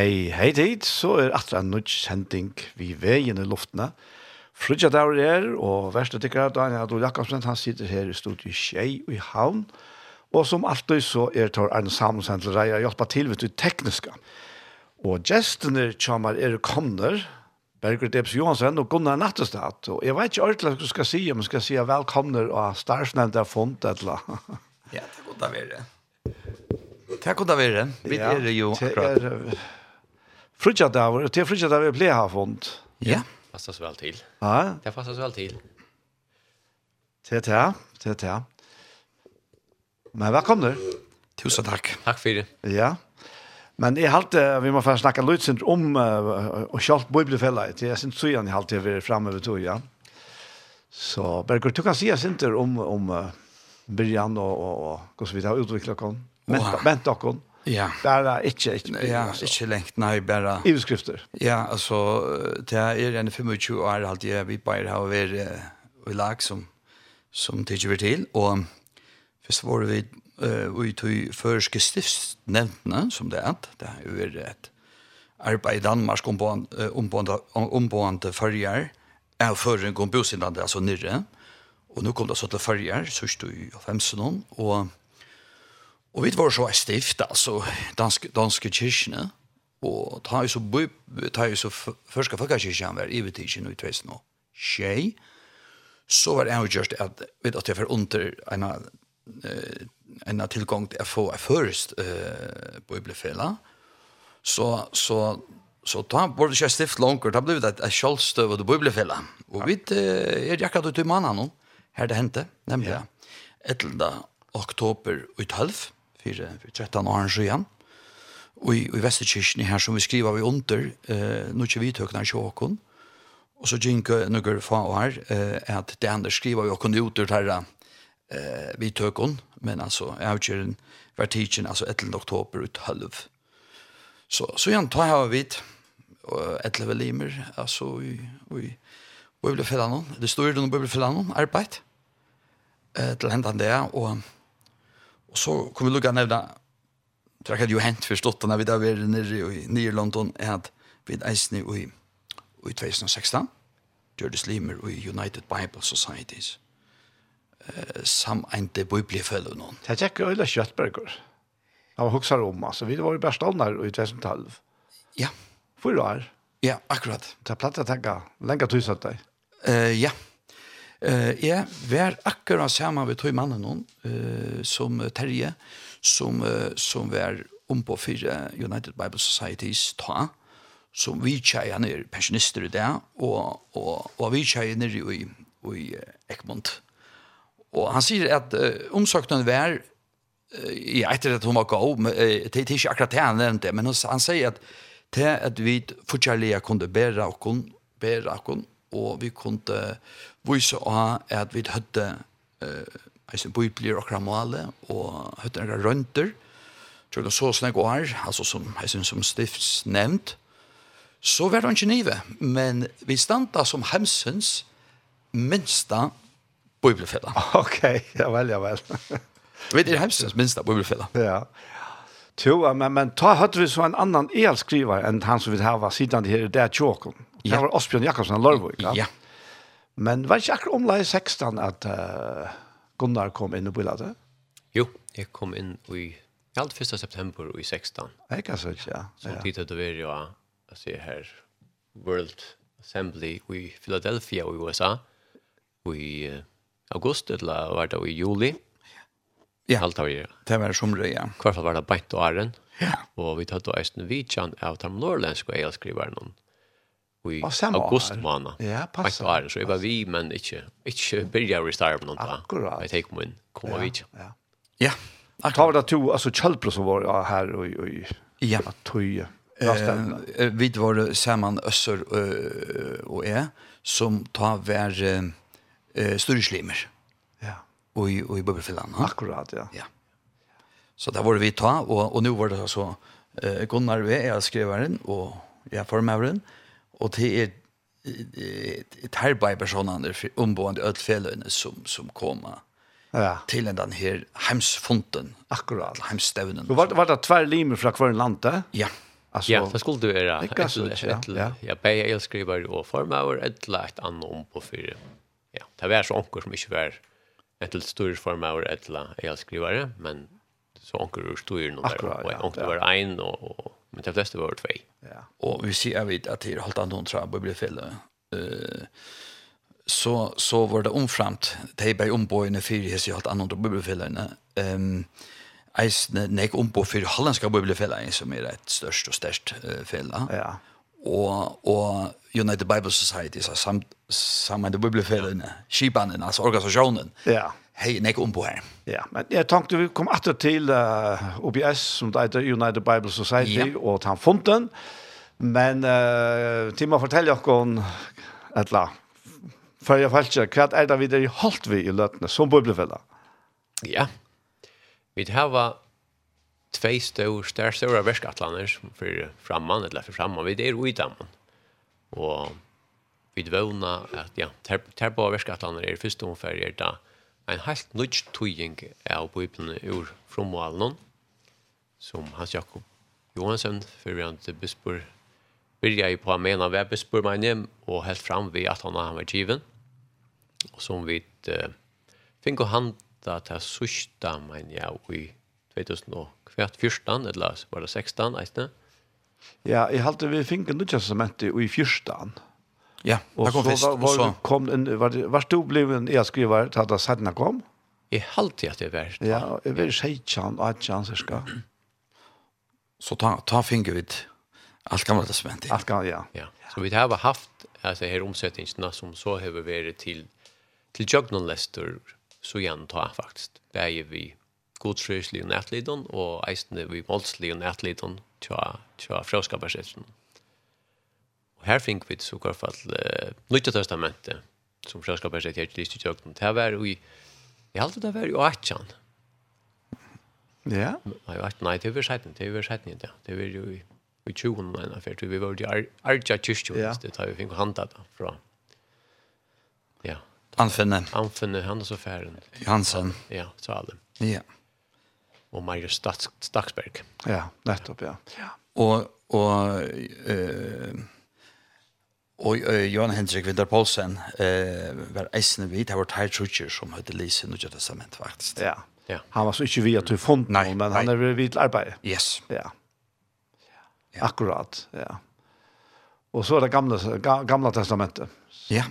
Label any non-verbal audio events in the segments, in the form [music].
Hei, hei tid, så er atra en nødt sending vi veien i luftene. Frudja der er, og verste tikkere, Daniel Adol Jakobsen, han sitter her i studiet Kjei i Havn. Og som alltid så er Tor Arne Samuelsen til reier hjelpa til ved det tekniske. Og gestene kommer er kommer, Berger Debs Johansen og Gunnar Nattestad. Og jeg vet ikke ordentlig hva du skal si, om jeg skal si velkomner og starsnevnt er funnet eller. Ja, det er godt å være det. Takk og da være. Vi er jo akkurat. Frutjadaver, til frutjadaver ble ha fond. Ja. Det passer så vel til. Ja. Det passer så vel til. Til til, til til. Men velkommen. Tusen takk. Takk for det. Ja. Men jeg halte, vi må først snakke litt sint om uh, og kjalt bibelfellet. Det er sin igjen jeg halte vi fremme ved tog, ja. Så Berger, du kan si sint om, om uh, Brian og, og, og hvordan vi har utviklet oss. Vent dere. Ja. Bara inte inte ja, alltså. inte längt nej bara. I. Ja, alltså det är en 25 år alltid jag vi bara har vi vi lag som som det vi till och först var vi eh ut tog förske stiftsnämnden som det är det är ju rätt arbete i Danmark om på om på om på är förren kom på alltså nere och nu kom det så till förjar så stod ju 15 och Og vi var så et stift, altså, danske, danske kyrkene, og ta jo så, ta jo så første folkekyrkene var i betidsen i 2006, så var det jo gjørst at, vet at jeg var under en av en tilgång til å få en først eh bibelfälla så så så da ta borde jag stift långt da ble det et kjølstøv och bibelfälla Og vi är jag akkurat du i mannen nå, her det hände nämligen 11 oktober och ett halvt for, for 13 år siden. Og i, i Vesterkirken her som vi skriver vi under, eh, nå ikke vi tøkner sjåkon. Og så gikk noen få år eh, at det andre skriver vi åkken ut her eh, vi tøkken, men altså jeg har ikke en tidsen, altså 11. oktober ut halv. Så, så igjen tar jeg av vidt, og 11 limer, altså i, i Bibelfellanen, det står jo noen Bibelfellanen, arbeid, eh, til hendene det, og Och så kom vi lukka nevna, det har ju hänt förstått när vi där var nere i Nyrlondon är att vid Eisne i, i 2016 gjorde slimer i United Bible Societies eh, sameinte bibliefällor noen. Det er ikke øyla köttbergor. Jag var huxar om, alltså vi var ju bärståndar i 2012. Ja. Fyra år. Ja, akkurat. Det er platt å tenke, lenge tusen dig. Uh, ja, Eh, ja, vær akkurat sammen við tøy mannen noen, eh, som Terje, som, eh, som var om på fire United Bible Societies ta, som vi tjejer nere pensjonister i og, og, og vi tjejer nere i, i Ekmont. Og han sier at eh, omsøkene var, eh, ja, etter at hun var god, men, eh, det er ikke akkurat det han nevnte, men han, han sier at til at vi fortjellige kunne bære okken, bære okken, og vi kunne vise av at vi hadde eh, eisen bøyblier og kramale, og hadde en rønter, tror det så snakk år, altså som, eisen som stifts nevnt, så var det ikke nive, men vi standa som hemsens minsta bøyblefella. [laughs] Ok, ja vel, ja vel. [laughs] vi er hemsens minsta bøyblefella. Ja, Jo, men, men ta høyde vi så en annan elskriver enn han som vil har sidan her, det er tjåkon. Ja. Det var Osbjørn Jakobsen av Lørvøk. Ja. ja. Men var ikke akkurat omleie 16 at uh, Gunnar kom inn og bildet? Jo, jeg kom inn i alt 1. september i 16. Jeg kan så ikke, ja. Så tid til å være jo, jeg ser her, World Assembly i Philadelphia i USA, i august, eller var det i juli. Ja, Alt av er. det var somre, ja. I hvert fall var det beit og æren. Ja. Og vi tatt og eisen vidtjan av de norrlandske og noen i august måned. Ja, passer. passa. Var, så jeg var vi men ikke, inte inte å restarta på något. Akkurat. Jeg tar min, kom og vid. Ja. Ja. Jag var det to altså Chalpro som var her og, och ja, tror Eh, vi var sammen Øsser össer og jeg, som tar vär eh sturrslimmer. Ja. Og, i och i Bubbelfinland. Akkurat, ja. Ja. Så där var det vi ta och och nu var det så eh Gunnar V är skrivaren och jag formaren. Eh og det er et herbeid personene omboende ødelfellene som, som kommer ja. til den her heimsfonten. Akkurat. Heimstevnen. Var, var det tvær limer fra hver land det? Ja. Alltså, ja, det skulle du göra. Ja, ja. Jag bär elskrivare och formar ett lätt annan om på fyra. Ja, det var så onkel som inte var ett till större formar ett elskrivare, men så onkel ur större någon där. Och onkel var en och men de fleste var tvei. Ja. Och vi ser vid att det hållt anton tror jag blir. Eh så så var det omframt. De blev omboende för det så hållt anton blir. Ehm eisne nek ombo på för holländska som är et störst och störst uh, fälla. Ja. Och och United Bible Society så samt samma de bibelfällan, skipanen alltså organisationen. Ja hej nek om på här. Ja, men jag tänkte vi kom åter till uh, OBS som det heter United Bible Society ja. och han fonten. Men uh, Tima fortäljer kon alla för jag falska kvart är det vidare i halt vi i lötne som bibelfälla. Ja. Vi har två stora stora stora verskatlander för framman eller för framman vi det är i dammen. Och vi vånar att ja, ter, ter på er är första ungefär där en helt nødt tøying av Bibelen ur fromvalen, som Hans Jakob Johansen, førrende bispor, byrja i på å mena ved bispor mine, og helt fram ved at han var given, og som vi uh, fikk å handa til sørsta, men ja, i 2014, eller var det 16, eisne? Ja, jeg halte vi fikk en nødt i 14, Ja, och det kom först. Och så kom en, var, det var du blev en e-skrivare till det Sadna kom? I halvtid att det var. Ja, jag var 16, 18 cirka. Så ta, ta finger vid allt gamla testamentet. Allt gamla, ja. ja. Så vi har haft alltså, här omsättningarna som så har varit till, till Jögnon Lester så igen ta faktiskt. Där är vi godsrøyslig og och og vi målslig og tja, tja frøskaparsetsen. Mm. Og her fink vi så kvar fall uh, Nytta testamentet som fräskapar sig till list i tjökten. Det här var i, jag halte det var i Atjan. Ja? Nei, nei, det var 17, det var 17, ja. Det var jo i, i 20, men for vi var ju Arja Kyrkjø, ja. det tar vi fikk handa da, fra, ja. Anfinne. Anfinne, han så færen. Hansen. Ja, så alle. Ja. Og Meir Staksberg. Ja, nettopp, ja. ja. Og, og, eh, Og uh, Johan Hendrik Vindar Poulsen eh, var eisende vidt, det var Tær Trutcher som høyde Lise i Nudja Testament, faktisk. Ja. ja. Han var så ikke vi at du fond noen, men han er vidt til arbeid. Yes. Ja. ja. Akkurat, ja. Og så er det gamle, ga, gamle testamentet. Ja.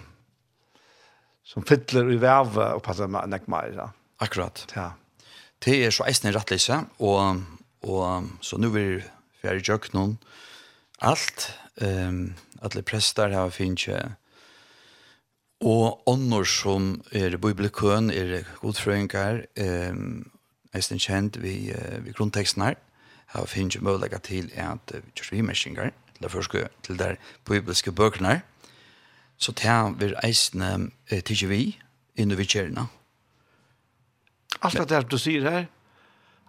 Som fytler i vev og passer med nekmar. Ja. Akkurat. Ja. Det er så eisende rettlise, og, og så nå vil vi ferdig jøkken alt. Ehm um, alle prester har finnet og ånder som er bibelkøen, er godfrøyngar, eh, eisen kjent vi, eh, vi grunnteksten her, har finnet mulighet til at vi kjørs vimerskinger, til det første, til der bibelske bøkene, så tar vi eisen eh, til vi, inne vi kjørene. Alt det du sier her,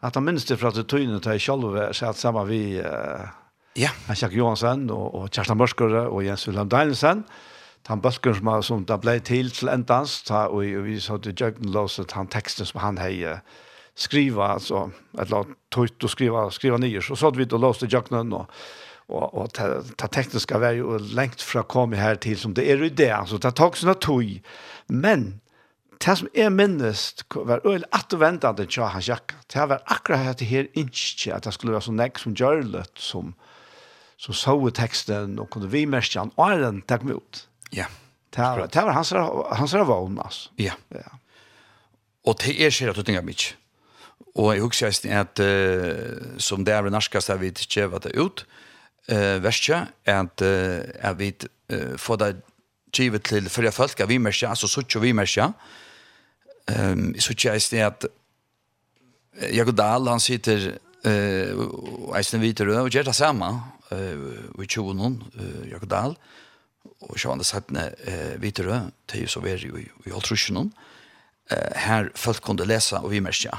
at han minst det fra at tøyne tar selv, så at sammen vi... Eh, Ja. Hans Jack Johansen og, og Kjerstan Mørskere og Jens Wilhelm Danielsen. Han bøsken som, som det ble til til endans, ta, og, og vi så til Jøgden Låset, han teksten som han hei skriva, altså, et låt tøyt og skriva, skriva nye, så så att vi til Låset Jøgden, og, og, og ta, ta tekniska var jo lengt fra kom her til som det er i det, altså, ta tak sånne tøy, men det som er minnest var øyelig attervendende til Hans Jakka, det var akkurat dette her innskje at det skulle være så nek som gjør som, som så så vi teksten og kunde vi mest han och den tog mig ut. Ja. Det det var hans hans ravon alltså. Ja. Ja. Och det är skit att tänka mycket. Och jag husker just att uh, som det är den norska vi inte vad det ut eh värsta att jag vet få det givet till förra folka vi mest alltså så tjur vi mest ja. Ehm så tjur är det att Dahl, han sitter Eh, og eisen vidt og gjør det samme, og i tjonen, Jakob Dahl, og sjående settene vidt rød, til så vi er i halvtrusjonen, her folk kunne lese og vi merker.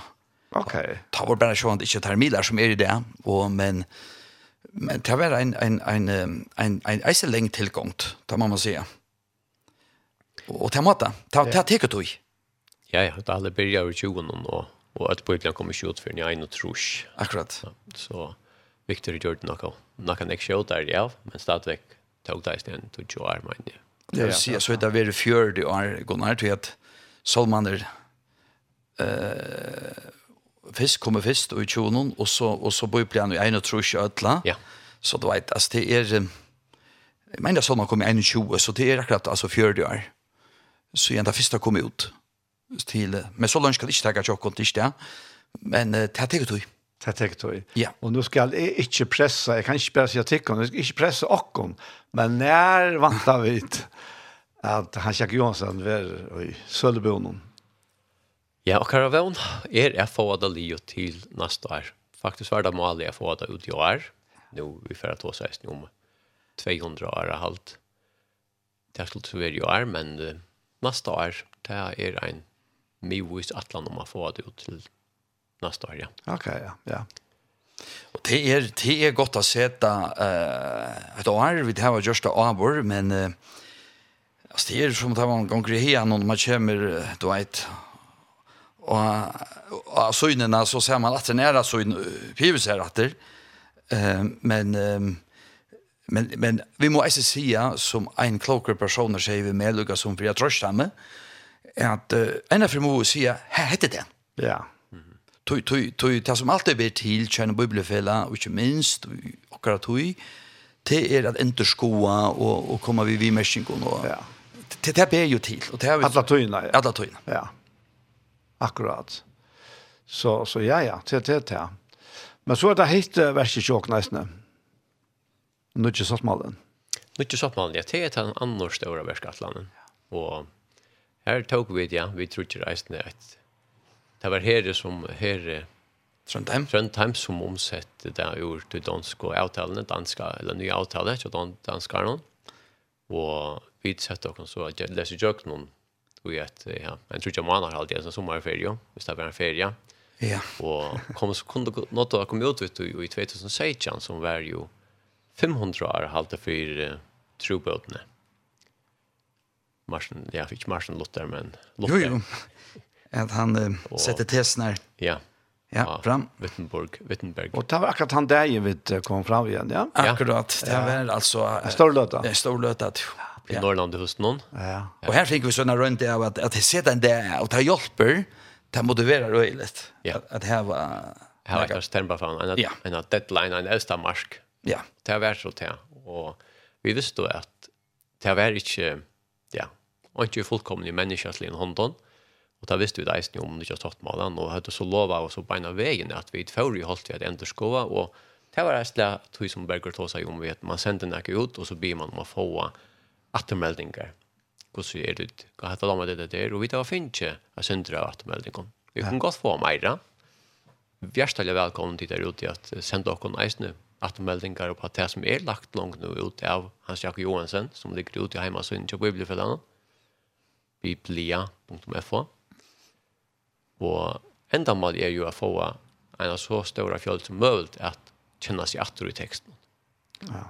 Ok. Ta var bara bare sjående ikke milar som er i det, og, men men det var en, en, en, en, en eisen lenge tilgångt, det må man si. Og, og til måte, ta det, det du. Ja, ja, det alle byrja i tjonen, og og at Bibeln kommer skjut för ni en och trus. Akkurat. Ja, så Victor gjør det noe. Något kan jag där ja, men stadigvæk tog det i sen till Joar men. Ja. Det vill säga så det är det fjärde år går när till att Salmaner eh fisk kommer fisk och i tjonen och så och så Bibeln i en och trus ödla. Ja. Så du vet att det är Jag menar så man kommer 21, så det är akkurat alltså 40 år. Så jag ända första kom ut till men så långt ska det inte ta chockont inte men det tar det Det tar det. Ja. Og nå skal jeg ikke pressa, jeg kan ikke bare si at tikkene, jeg skal ikke pressa och men når vant av vi at han Jack Johansson var i Sölvebonen. Ja, og Caravon er jeg få det Leo til neste år. Faktisk var det målet jeg få det ut i år. Nu vi får att åsa om 200 år halvt. Det skulle så vara i år, men nästa år det er en mye atlan om å få det ut til nästa år, ja. Okej, ja. ja. Och det är det är gott att sätta eh ett år vi det har just avbor men eh alltså det är som att man går igen när man kommer du vet och och synerna så ser man att det är alltså en pivs här att eh men men men vi måste säga som en klokare person säger vi med Lucas som för jag tror stamme at uh, ena fri må sier, hei, heter det. Ja. Tui, tui, tui, det som alltid blir til kjenne biblefella, og ikke minst, akkurat tui, det er at enderskoa og, og komme vi vid vimerskingen. Og, ja. Det, det ber jo til. Og det er, Alla tøyene, ja. Alla tøyene. Ja. Akkurat. Så, så ja, ja, det er det, ja. Men så er det helt uh, verset sjokk nesten. Nå er ikke sattmalen. Nå er ikke sattmalen, ja. Det er den andre store verskattlanden. Og Her tok vi, ja, vi tror ikke reisende at det var her som, her, Trondheim? Trondheim som omsette det ur til dansk og avtalene, danska, eller nye avtaler, ikke noen. Og vi sette oss så at jeg leser jøk noen, og jeg, ja, jeg tror ikke man har alltid en sommerferie, hvis det var en ferie. Ja. og kom, så kunne det nått å komme ut ut i 2016, som var jo 500 år halte for uh, trobøtene. Martin, ja, ikke Martin Luther, men Luther. Jo, jo. [laughs] At han uh, og, setter tesen her. Ja. Ja, fram. Wittenberg, Wittenberg. Og det var akkurat han der vi kom fram igjen, ja? Akkurat. Det var altså... En stor løte. En stor løte, jo. ja. Norrland hos någon. Ja. Og her fikk vi sånne rundt av at, at det ser den där og det hjelper, det motiverer røylet. Ja. At, at her var... här var stemmer från en, ja. en deadline, en østa marsk. Ja. Det var så til. och vi visste att det var inte og ikke fullkomne menneskelig i hånden. Og da visste vi det eisen om det ikke har stått med den, og hadde så lova og så beina veien at vi før i holdt vi at enda skova, og det var eisle tog som Berger tog seg om vi at man sender nekket ut, og så blir man om å få attermeldinger. Hvordan er det? Hva heter det med det der? Og vi tar finne ikke sända sender av attermeldinger. Vi kan godt få meg da. Vjerstelig velkommen til der ute at sende dere eisene attermeldinger på det som er lagt langt nå ut av Hans Jakob Johansen, som ligger ute i heimasynet til Bibelfellene biblia.fo og enda mal er jo å få en av så stora fjöld som mulig att kjenne seg atter i texten. Ja.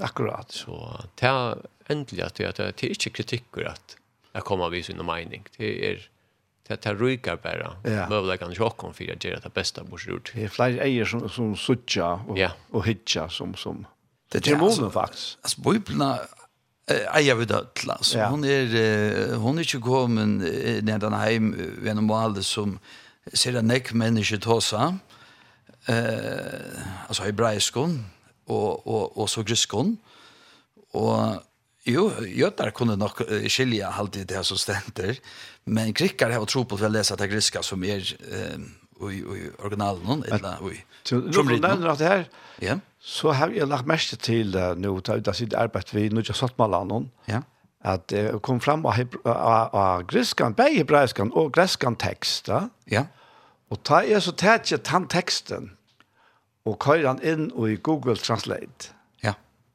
Akkurat. Så det är endelig att det, det är inte kritiker att jeg kommer av sin mening. Det är det tar rykar bara. Ja. Mövläggande tjockon för att göra det bästa bors. Det är flera äger som, som sutja och, ja. och hitja som... som det är månen faktiskt. Alltså, bibeln eier vi det til, altså. Ja. Hun er, hun ner ikke kommet nedan heim gjennom alle som ser en nek människa til eh, alltså hebreiskon, och och och så griskon. Och Jo, jötar kunde nog skilja alltid det här som ständer. Men krikkar har tro på att läsa det griska som är eh, i, i originalen. Eller, i, som du nämner att det här, yeah. Så har jeg lagt mest til uh, nå, da jeg sitter arbeid ved Nudja Sottmalan, ja. at jeg uh, kom frem av, av, av griskan, bare hebraiskan og griskan tekst. Ja. Og ta er så tæt jeg tann teksten, og kører han inn i Google Translate. Ja.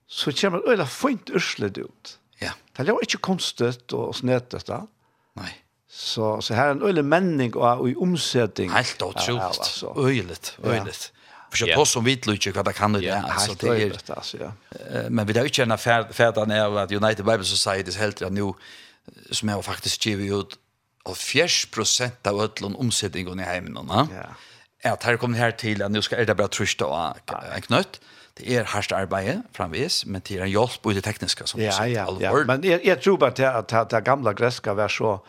Så kommer det øyla fint urslet ut. Ja. Det er jo ikke konstigt og snedet da. Nei. Så, så her er en øyla menning og, og i omsetting. Helt utroligt. Øyligt, øyligt. Ja. För jag som vet lite vad det kan det alltså det är alltså ja. Men vi där ju en färdan är att United Bible Society är helt nu som är faktiskt ger ut av 40 av öllon omsättningen i hemmen va. Ja. Att här kommer här till att nu ska det bara trusta och en knött. Det är hardt arbete framvis, men det är en hjälp på det tekniska som ja, ja, ja. Men jeg, jeg tror bare att det, att det gamla greska var så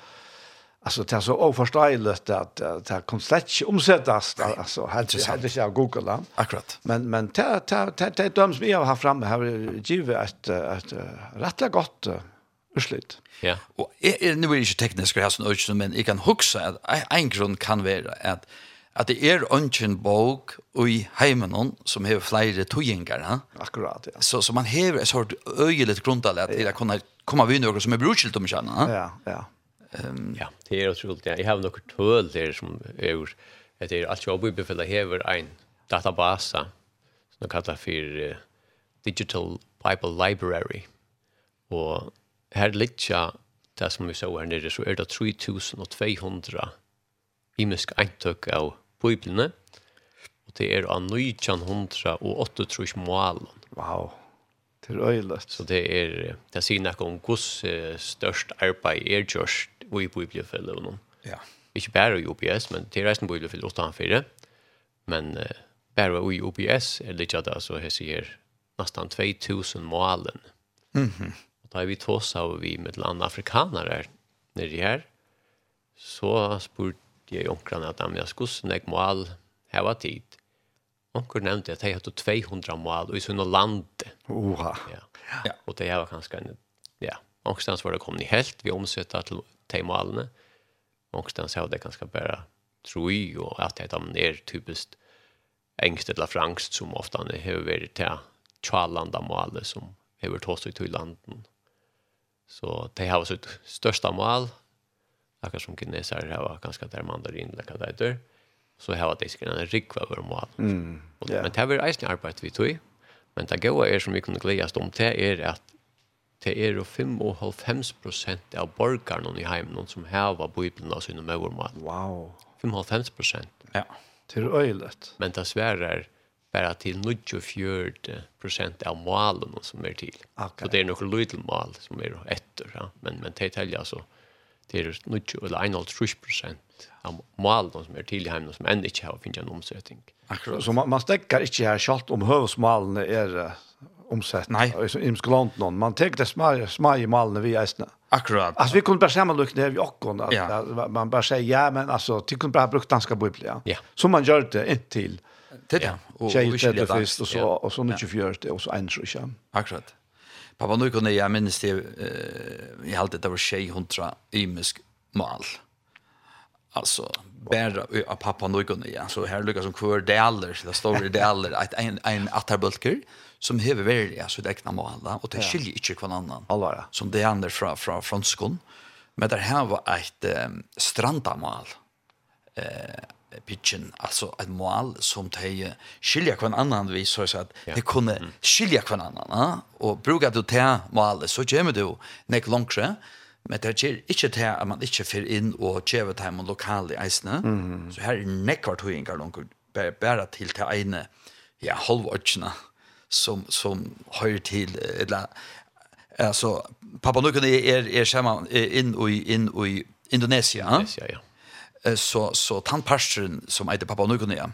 Alltså det är så oförståeligt att det här kom slett inte omsättas. Alltså helt inte av Google. Akkurat. Men, men det, det, det, det döms vi har haft framme har givet ett, ett, ett gott urslit. Ja. Och är, nu är det inte tekniskt här som ökning, men jag kan huxa att en grund kan vara att at det er ønsken bok i heimen som har flere tøyinger. Ja? Akkurat, ja. Så, så man har et sort øyelig grunntal til at kunne komme videre som er brutskilt om kjenne. Ja, ja. Um, ja, det er otroligt. Ja. Jeg har noen tøl der som er at det er alt jobb i befellet hever en database som de kallar for uh, Digital Bible Library. Og her ligger det som vi så her nere, så er det 3200 imisk eintøk av biblene, og det er av 1900 og 8 målen. Wow, det er øyeløst. Så det er, det sier noe om hvordan størst arbeid er gjørst och i bibliofällen. Ja. Ikke bare i OBS, men til resten bibliofäll utanför. Men uh, bare i OBS er det ikke det, så jeg sier nesten 2000 målen. Mhm. Og och då är vi tås av vi med land afrikaner nere her, Så spurte jeg onkrarna at jag skulle snägg mål här tid. Onkur nevnte at de hadde 200 mål i sånne land. Oha. Ja. ja. Og det var kanskje en, ja, Ångstens var det kommet i helt, vi omsettet til de målene. Någonstans har det ganska bara troi och att det är er typiskt engst eller frangst som ofta har varit till tjalanda målet som har varit hos ut i landen. Så de har sitt största mål. Akkurat som kineser har ganska där mandarin läkare det där så har det sig en rikva över mål. Mm. Och yeah. men det har vi eisen arbeid vi tog. Men det goda är som vi kunde glädjas om det är att det er jo 5,5% av borgarna i heimen som heva Bibelen av sine møvermål. Wow. 5,5%. Ja, til øylet. Men det sverer bara til 94% av målen som er til. Okay. Så det er noen lydelmål som er etter, ja. men, men det er altså til 90 eller 91% av målen som er til i heimen som enda ikke har finnet en omsetning. Akkurat, så man, man stekker ikke her selv om høvesmålene er omsett. Nej. I skolan någon. Man tar det små små i malne vi ästna. Akkurat. Alltså vi kunde bara samma lukna vi och kon ja. man bara säger ja men alltså tycker kunde bara brukt danska bibeln. Ja. Som man gör det inte till. Det ja. Och vi skulle det och så och så mycket för det och så en så Akkurat. Pappa nu kunde jag minns det eh i allt det var tjej hundra imisk mal. Alltså bara av pappa nu kunde jag så här lukar som kvar delar så det står det delar att en en attarbulker som hever verlig det ekna egna da og det skiljer ikke hver annan. Allvara. Som det andre fra, fra franskon. Men det her var et um, strandamal, eh, pitchen, altså ett mål som de skiljer kvar annan vi så at de kunne skilja kvar annan. Ja? Og bruker du til mål så kommer du nek langere, men det er ikke til at man ikke fyrer inn og kjever til man lokale eisene. Mm -hmm. Så her er nekkvart hur langer, bare, bare til til ene ja, halvårsene som som hör till eller alltså pappa nu kunde er er schema in i in i Indonesien. ja? ja. Så så tantpastren som heter pappa nu kunde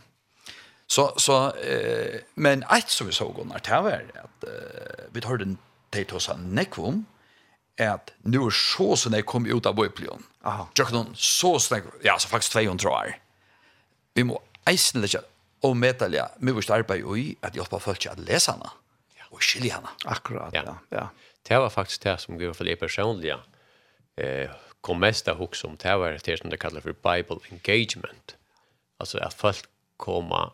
Så så eh men ett som vi såg Gunnar där var att eh, vi hörde en Tetosa Nekvom at nu er så så när kom ut av Biblion. Aha. Jag kan så så ja så faktiskt 200 år. Vi må eisen lägga og medalja, mye vist arbeid i at hjelpa folk at lese henne og skilja henne. Akkurat, ja. ja. Det var faktisk det som gjorde for det personlige eh, kom mest av hos om det var det som det kallar for Bible engagement. Alltså att folk kommer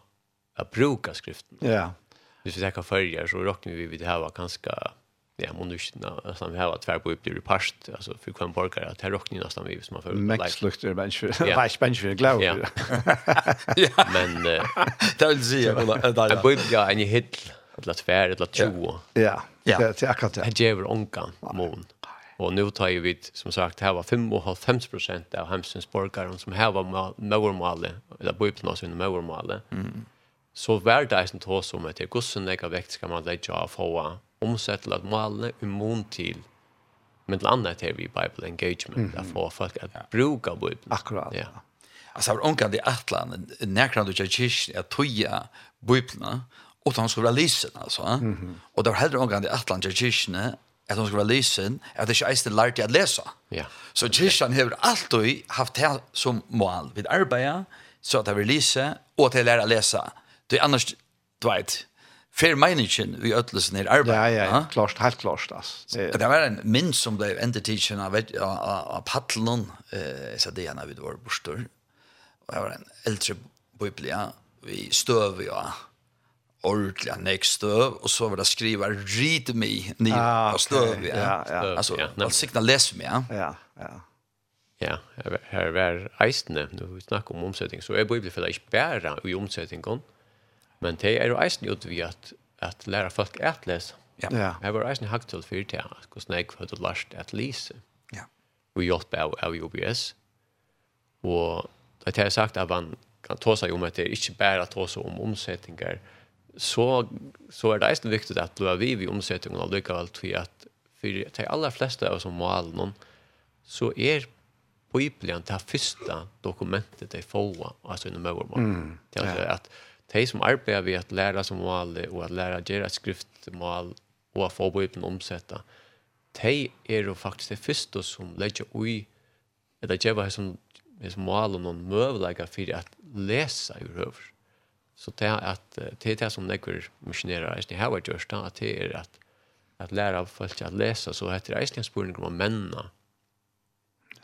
att bruka skriften. Ja. Hvis vi tenker førjer, så råkner vi vid det her var ganske Ja, men nu nästan vi har att på upp det i past alltså för kan parker att här rockning nästan vi som man för Max lukter bench Max [laughs] bench för glow. Ja. [laughs] Men det vill säga att jag bud ja en hit att låt färd att tjo. Ja. Ja, det är akkurat det. Det ger onkan mån. Och nu tar ju vi som sagt här var 5,5 av Hemsens borgare som här var Mauermalle eller Bibelnas under Mauermalle. Mm. Så värda är som tås som att det gossen lägger vekt ska man lägga av få omsett til at målene er mån til men bland annat här vi Bible engagement mm. att få folk att ja. bruka Bibeln. Akkurat. Ja. Alltså var onkan det atlan när kan du ju at tøya toja og at han skulle være lysen, altså. Mm. det var heller onkan det atlan ju kish at han skulle være lysen, at det är inte lærte at lese. Ja. Så kishan har alltid haft det som mål vid arbeid, så at det blir lyse, og at och lærer å lese. Det er annars du vet fair meningen vi ödlesen i arbeid. Ja, ja, ja, klart, helt klart. Alltså. Det var en min som blev entertidsen av, av, av paddelen, eh, så det ena vid vår. Og det var en eldre biblia, vi støv ja, ordentliga støv og så var det skriva read me ni ah, och stöv støv ja. ja, ja. Alltså ja, att signa läs me, Ja, ja. ja. Ja, her var eisene, nu vi snakker om omsetning, så er Bibelen for det ikke bare i omsetningen, Men det er jo eisen ut vi at, at lære folk at lese. Ja. ja. Jeg var eisen hakt til för til här. Hur snägg för det lärst att. Ja. Vi gjort av, av UBS. Og det har jeg sagt at man kan ta seg om at det er ikke bare ta seg om omsetninger. Så, så er det eisen at du er vi vid omsättningarna lyckas till at for de aller fleste av oss som mål noen, så er Bibelen det første dokumentet de får alltså inom møvermål. Mm. Det er alltså at de som arbeider ved at lære som mål og at lære å gjøre skriftmål og å få Bibelen omsette, de er jo faktisk det første som legger ui eller gjør hva som som mål og noen møvelegger for at lese i røver. Så det er at det er det som nekker misjonerer eisen i her var gjørst, at det er at at læra folk at lese, så heter det eisen spørning om å menne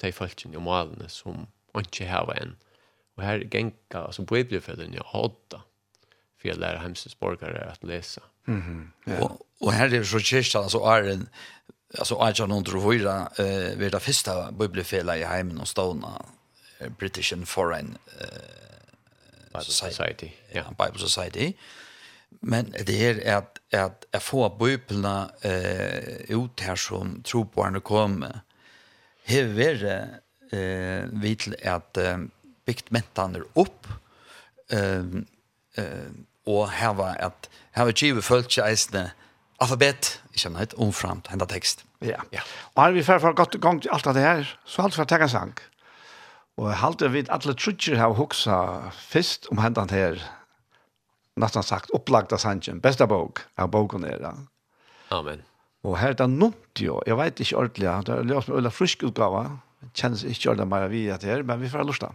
de folkene og målene som ikke har en. Og her genka, altså bibelfellene, åtta. Ja, för att lära hemsens borgare att läsa. Mm -hmm. yeah. och, och här är det så kyrkan så är en alltså är jag någon tror eh vid det första bibelfela i hemmen och stona British and Foreign eh, Bible Society. Society. Ja, yeah. Bible Society. Men det är att, att, att få bibelna eh, ut här som tror på henne kommer. Hur är eh, vitt att eh, byggt mentaner upp eh, eh, og her var at her var givet følt seg eisende alfabet, ikke noe, omframt, hendet tekst. Ja. ja. Og her vi fer for godt gang til alt av det her, så alt for å tegge sang. Og jeg halte vidt alle trutjer har hoksa først om hendet her, nesten sagt, opplagda sangen, beste bok av boken er da. Amen. Og her er det nunt jo, jeg vet ikke ordentlig, det er løst med øyla Frysk utgave, kjennes ikke ordentlig mer vi at det her, men vi får ha lust av.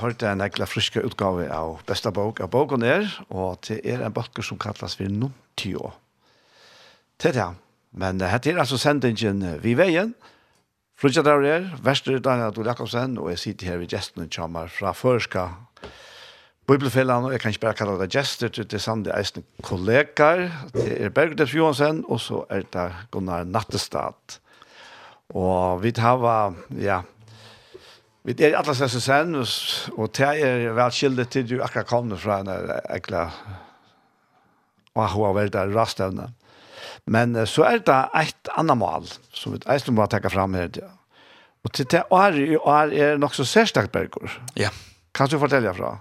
hørte en ekla friske utgave av besta bok av boken er, og det er en bøkker som kallas for Nuntio. Det er det. Men det er altså sendingen vi veien. Frutja der er, Vester Daniel Adol Jakobsen, og jeg sitter her ved gesten og kommer fra Førska Bibelfellan, og jeg kan ikke bare kalle det gester, det er samme eisne kollegaer, det er Bergdef Johansen, og så er det Gunnar Nattestad. Og vi tar, ja, Vi er i Atlas sen, og det er vel skildet til du akkurat kom fra en ekla og hun har vært der rastevne. Men så er det et annet mål som vi eisen må tenke fram her. Ja. Og til det år i år er nok så særstakt bergur. Ja. Kan du fortelle fra?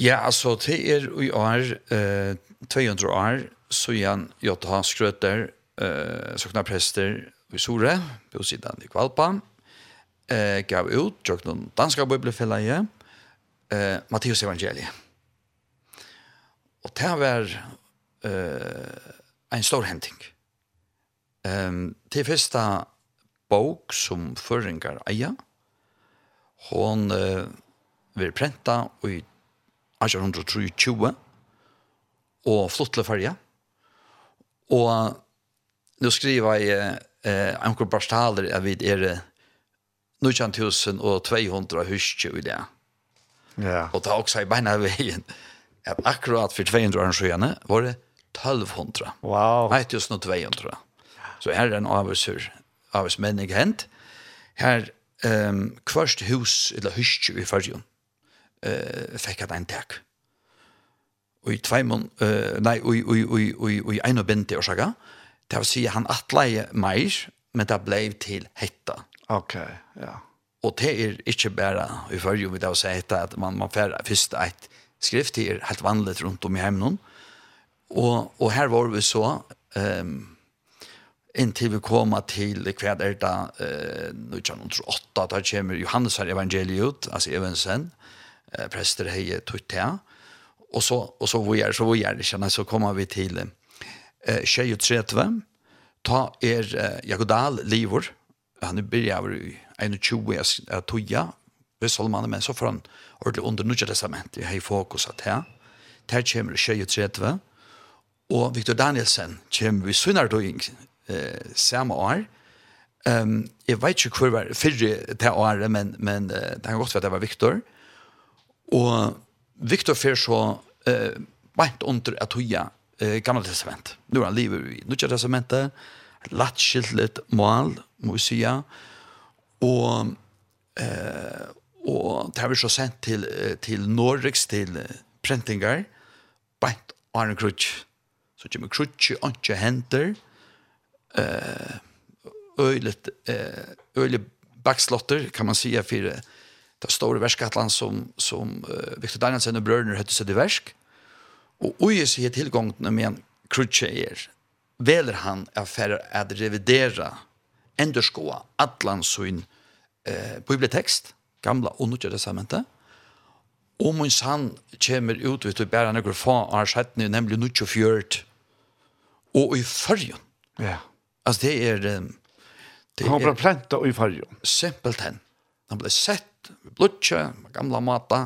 Ja, altså det er i år, eh, 200 år, så igjen Jotta Skrøter, eh, Sokna Prester i Sore, på siden i Kvalpa, eh, gav ut, jag noen danska bibelfelleie, eh, Matteus evangeliet. Og det var eh, en stor henting. Ehm til första bok som føringar eja hon eh, vill prenta i 1823 og flottle farja. Og nu skriver jeg eh, anker barstaler at vi er 200 huske i det. Ja. Og det er også i beina veien at akkurat for 200 år siden var det 1200. Wow. Nei, 1200. Så her er en avhørsur, avhørsmenning hent. Her um, kvørst hus, eller huske i fargen, uh, fikk at en tak. Og i tveimon, uh, nei, og i ein og bente årsaka, det vil si han atleie meir, men det blei til hetta. Ok, ja. Og det er ikke bare, i følge vi da å si at man, man får først et skrift, det er helt vanligt rundt om i hemmen. Og, og her var vi så, um, inntil vi kom til hva er det, eh, 1908, da kommer Johannes her evangeliet ut, altså Evensen, uh, prester hei tuttea, og så, og så vi er, så vi er, kjenner, så kommer vi til eh, 23, ta er uh, Jagodal livor, han byrja av 21 av toja, ved Solmanen, men så får han ordentlig under Nudja testament, jeg har fokus at her. Der kommer 23, og Victor Danielsen kommer vi sunnar døying eh, samme år. Um, jeg vet ikke hvor var fyrre til året, men, men det kan godt være det var Victor. Og Victor fyr så eh, beint under at hoja eh, gamle testament. Nå er han livet i Nudja Testamentet, lattskiltlet mål, må vi sige, og, eh, og det har vi så sendt til, til Norriks, til prentingar, bænt Arne Krutsch. Så kommer Krutsch, ikke henter, eh, øylet, eh, øylet backslotter, kan man sige, for det store verskatland som, som uh, Victor Danielsen og brødene høtte seg til versk. Og øyet sier tilgångene med en Krutsch er, väljer han affärer att revidera ändå skoa allan sin eh, bibeltext gamla och nya testamentet. Og min sann kommer ut vet du bare noen få år siden nemlig nå til fjørt og i fargen ja. Altså det er det han ble planta i fargen simpelt hen han ble sett blodtje gamla mata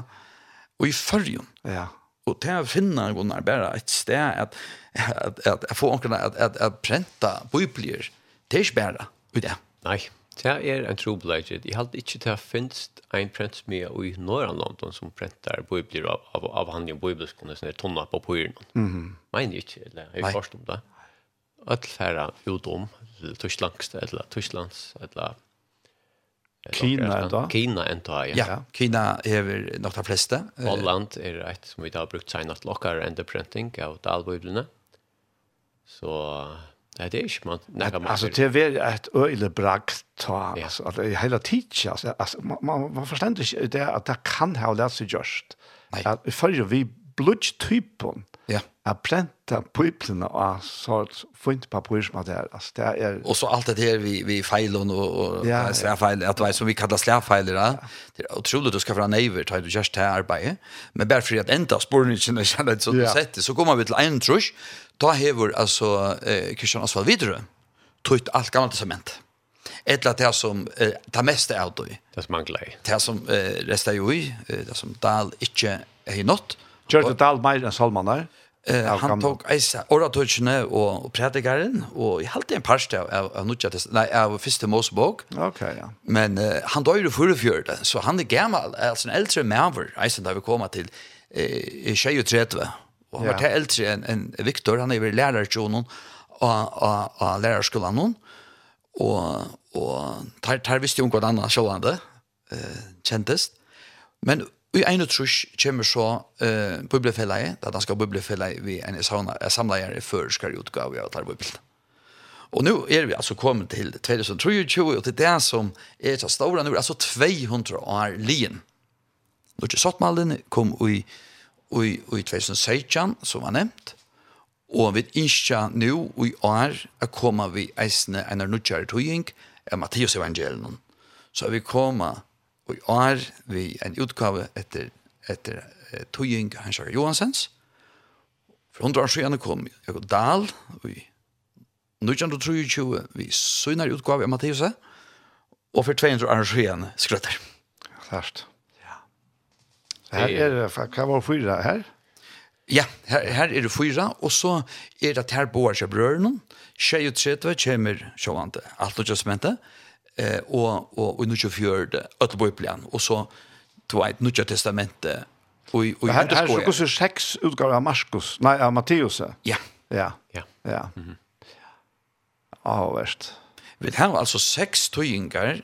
og i fargen ja. Och där finner Gunnar bara ett at, att att att få onkel at, att att prenta bibler. Det ikke bara ut det. Nei, Det är en trobeleggje. Jeg hadde ikke inte å finns en pränt med i norra London som präntar bibler av av avhandling bibelskolan såna tonna på på Mm Mhm. Men inte eller jag förstår det. Att färra utom till Tyskland eller Tysklands eller Kina enda. Kina enda, ja. Ja, Kina er nok de fleste. Holland er et som vi da har brukt seg natt lokker enderprinting av dalbøyblene. Så Nei, det er ikke man nekka man. Altså, det er et øyelig brakt ta, ja. altså, at hele tiden, altså, man, man, man forstender ikke det at det kan ha lært seg gjørst. Nei. At før vi blodtypen ja. er prenta pøyplene av så fint papir som det er. Altså, det er... Og så alt det her vi, vi feilen og, og ja, slærfeiler, at det som vi kallar slærfeiler, ja. det er utrolig du skal fra neiver, tar du just til arbeidet, men bare for at enda sporene kjenner et sånt ja. sett, så kommer vi til en trus, da hever altså eh, Kristian Asvald videre, tøyt alt gammelt testament. Ja Etla det som eh, tar mest av det. Det som mangler. Det som eh, restar jo i, det som Dahl ikke er nått, Kjørte du alt mer enn salmaner? Eh, han tog eisa oratøkene og, og predikaren, og jeg halte en parste av, av, av, nutja, nei, av første Mosebok. Ok, ja. Men eh, han døyre forrefjørte, så han er gammal, altså en eldre maver, eisen da vi kommer til eh, 23, og han ja. var til eldre enn en Viktor, han er ved lærertjonen og lærerskolen noen, og, og tar, tar visst jo noe annet sjålande, eh, kjentest. Men i en trus kommer så uh, biblefellet, det danske biblefellet vi en samleier i føreskar utgave av Tarbibelen. Og nu er vi altså kommet til 2023, og til det som er så store nu, altså 200 år lien. Nå til Sottmalen kom i, i, i 2016, som var nevnt, og vi ikke nu i år er kommet vi eisne en nødgjere tøying av Matteus evangelien. Så vi kommer Og i år vi en utgave etter, etter eh, Tøying Hansjager Johansens. For hundra år siden kom Jakob Dahl i 1923 vi søgnar utgave av Mattheuset og for 200 år siden skrøtter. Klart. Ja. Her er det, hva var fyra her? Ja, her, her er det fyra, og så er det her boer seg brøren, 23 kommer sjåvante alt og just mente, og eh, og, og, og nu fjörde, Ötlebøyplan, og så tveit Nutja Testamentet, og, og her, her er så seks utgaver av Markus, nei, av Matteus. Ja. Ja. Ja. Ja. Mm -hmm. Ja, verst. Vi har altså seks tøyingar,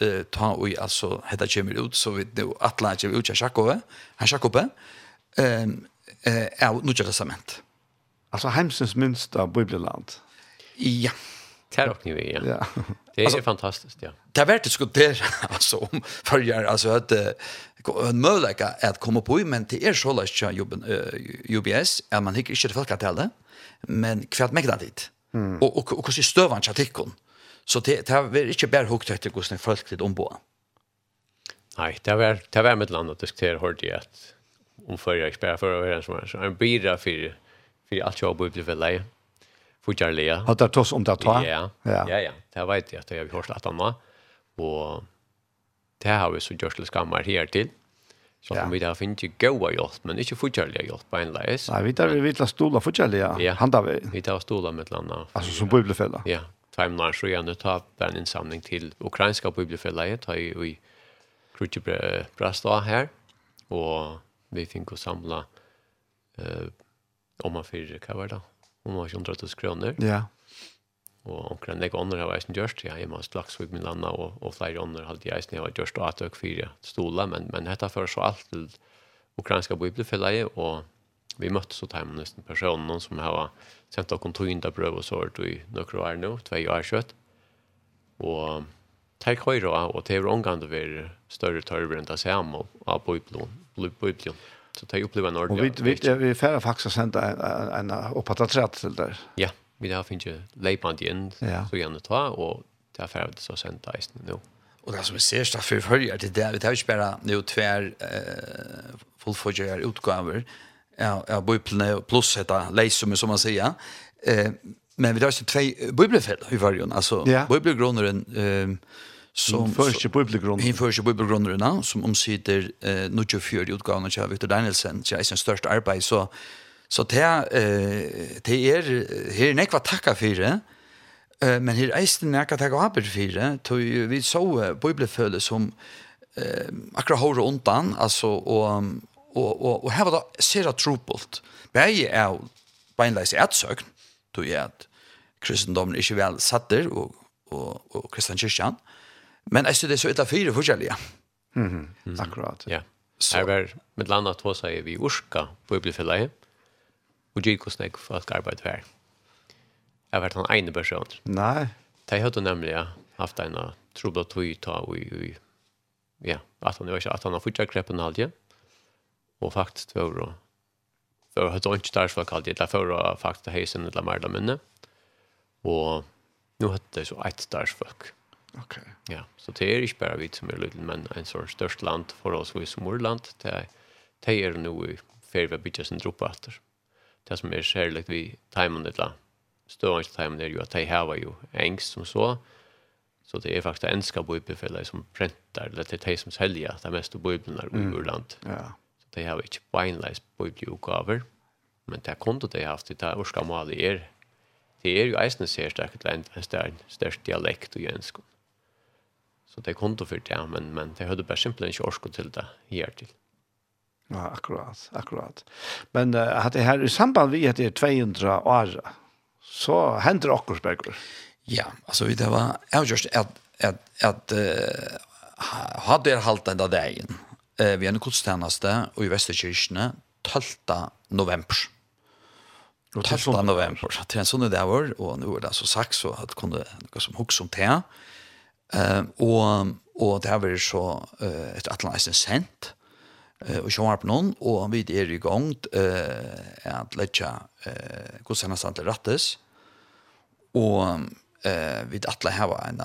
eh, ta og altså, hetta kommer ut, så vi nu atla kommer ut av Sjakove, han Sjakove, eh, eh, av Nutja Testament. Altså heimsens minsta bibelland. Ja. Det är också ni ja. ja. Det är fantastiskt, ja. Det har värt [laughs] att diskutera alltså om förjar alltså att en möjlighet att komma på men det är så lätt att jobben UBS är man hickar inte det folk att tala men kvart mäkta dit. Mm. Och och och hur stövan chatikon. Så det det är inte bara högt efter hur snäll folk det ombå. Nej, det är det är med landet diskutera hur det att om förra spelar för överens med. En bidra för för allt jag behöver för läge. Fujarlia. Har det toss om det ta? Ja. Ja, ja. Det vet jag att jag har hört att han och det har vi så gjort till skammar här till. Så ja. vi där finnit ju goda hjälp, men inte fujarlia hjälp på en läs. Nei, vi tar vi vill stola fujarlia. Ja. Han där vi. Vi tar stola med landa. Alltså som bibelfälla. Ja. Tvärmnar så gärna ta en insamling till ukrainska bibelfälla. Jag tar ju i Krutje Brastad här. Och vi fick oss samla eh, om man fyrer, hva var det da? om man ikke undret kroner. Ja. Og omkring det ånder har jeg ikke gjort, jeg har slagsvig min landa, og, og flere ånder hadde jeg har gjort, og at jeg fire stoler, men, men dette fører så alt til ukrainska bibelfellet, og vi møttes så tar man nesten personen som har sendt av kontorinda brøv og sårt i noen år nå, tve år kjøtt. Og tar høyre, og det er omgang til å være større tørre enn det samme av bibelen. Så tar jag uppleva en ordentlig. Och vi, vi, vi färre faktiskt har en, en, en upphattad trätt till där. Ja, vi har finns ju lejpant igen ja. så gärna ta och det har färre så sänt där nu. Och det som vi ser straff för följer det där, vi tar ju inte bara nu tvär eh, fullföljare utgåvor ja, ja, bibeln plus detta lejsumme som man säger. Eh, men vi har ju två bibelfäll i varje. Alltså, ja. bibelgrunden eh, som första bibelgrunden. In första bibelgrunden som omsider eh nu för utgåvan av Victor Danielsen, som är sin största arbete så så det eh det är här nekva tacka för det. Eh men här är det nekva tacka arbete för det. Tog vi så bibelföle som eh akkurat hur undan alltså och och och och här var det ser trubbelt. Bäge är beinleis ätsögn, tog er at kristendommen ikke vel satter og, og, og kristan kyrkjan, Men jeg synes det er så ett fire forskjellige. Mm -hmm. Akkurat. Ja. Så. Här var med landet att hos vi urska på og Och gick och snäck för att her. Jeg har vært en ene person. Nej. Det hade nämligen haft en trubbel tog ta og i ja, at han var at han har fortsatt kreppen alltid. Och faktiskt var det för att ikke der där så kallt det för att faktisk heisen eller mer märda minne. Og nå hadde det så ett der folk. Okej. Okay. Ja, så det er ikke bara vi som är liten men en sånn størst land för oss vi som Orland, det det är nu för vi bygger sin droppe etter. Det som är særlig vi timon det där. stående timon det ju att at de har ju engst som så. Så det är faktiskt en ska bibelfälla som präntar eller det är som säljer det mest av biblarna i Norrland. Ja. Så det har vi inte i bibelutgåvor. Men det konto det har haft det där orska mål er, det är ju eisne ser starkt en stark dialekt och jönskon. Så det konto för det, men, men det hade bara simpelt inte orskot till det här till. Ja, akkurat, akkurat. Men uh, at det her i samband vi at det er 200 år, så hender det akkurat. Ja, altså vi det var avgjørst at, at, at uh, hadde jeg halt enda dagen uh, vi er en godstjeneste og i Vesterkirkene 12. november. 12. november. Til en sånn dag var, og nå er det så sagt så at kunne noe som hukk som te, Eh og og det har vært så uh, et atlantisk sent Eh og så på noen, og vi er i gang eh at letja eh hvordan han rattes og eh vi atla hava en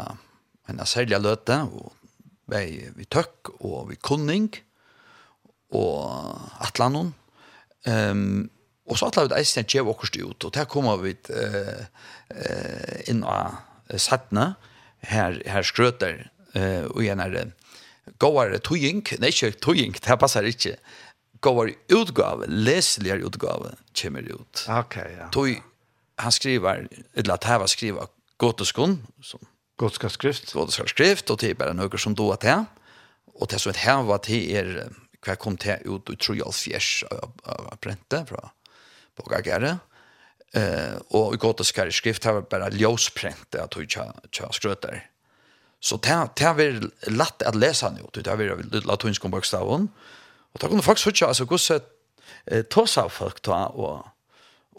en særlig løte og vi, vi tøkk og vi kunning og atla noen. Ehm og så atla vi eisen at djev okkurst ut og der kommer vi eh eh inn av sattene här här skröter eh och gärna gåar tøying, nej ikke tøying, det passer passar inte. Utgave, läsligare utgave kommer ut. Okej, okay, ja. Tøy, han skriver, eller at här var skriva gotoskon, som Godska skrift. Godska skrift, och det är bara några som då att det Och det som ett här var till er, hva kom till ut, tror jag, fjärs av, av, av, av, av, av, av, av, av, Eh och i gotiska skrift har bara ljusprint att hur jag skröter. Så det det är lätt att läsa nu. Det är latinska bokstaven. Och då kan du faktiskt hur alltså hur så tossa folk ta och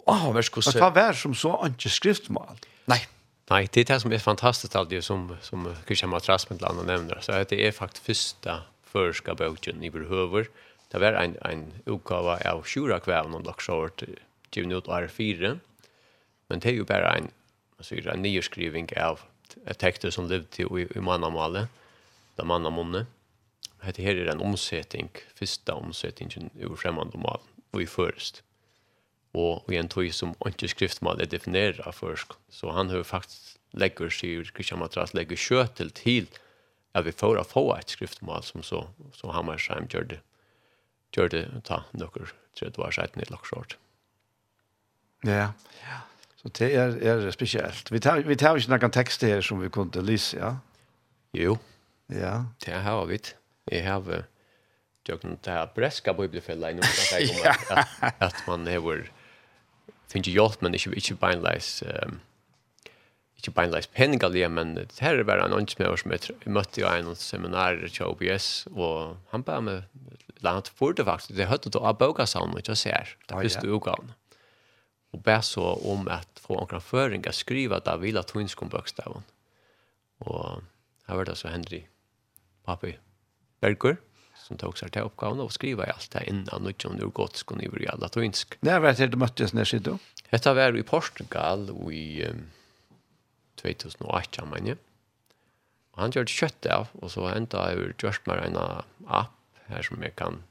Ah, vad ska säga? Det var som så inte skriftmål. Nej. Nej, det är det som är fantastiskt allt det som som Christian Matras med land och nämner. Så det är faktiskt första förska boken i behöver. Det var en en utgave av Shura kväven och Lock Short given ut R4 Men det er jo bare en, altså, en nyerskriving av tekster som levde til i, i mannamålet, da mannamålet. Det her er en omsetning, første omsettingen ur fremmede mål, og i først. Og, og i en tog som ikke skriftmål er definierat av først. Så han har faktisk legger sig, Christian Matras legger kjøt til till at vi får få et skriftmål som så, så Hammersheim gjør det gjør det ta noen tredje år siden i Loksjord. Ja, ja. Så det er, er spesielt. Vi tar, vi tar ikke noen tekst her som vi kunne lyse, ja? Jo. Ja. Det har vi. Jeg har døgnet det her breska bibelfellet i noen [laughs] at, at man har finner hjelp, men ikke, ikke beinleis um, ikke beinleis penningalige, men det her er bare en åndsmøver som jeg møtte i en seminar til OBS, og han bare med, han det faktisk, det hørte du av boka sammen, ikke ser, det er første oh, ja och bär så om att få några föringar skriva där vill att hon skulle bokstaven. Och här var det så Henry Papi Berger som tog sig till uppgåvan och skriva allt det innan och inte om det var gott skulle ni börja latinsk. När var det du möttes när sig då? Detta var i Portugal i um, 2008 men ja. Og han gjorde kött av och så ända har jag gjort meg en app här som jag kan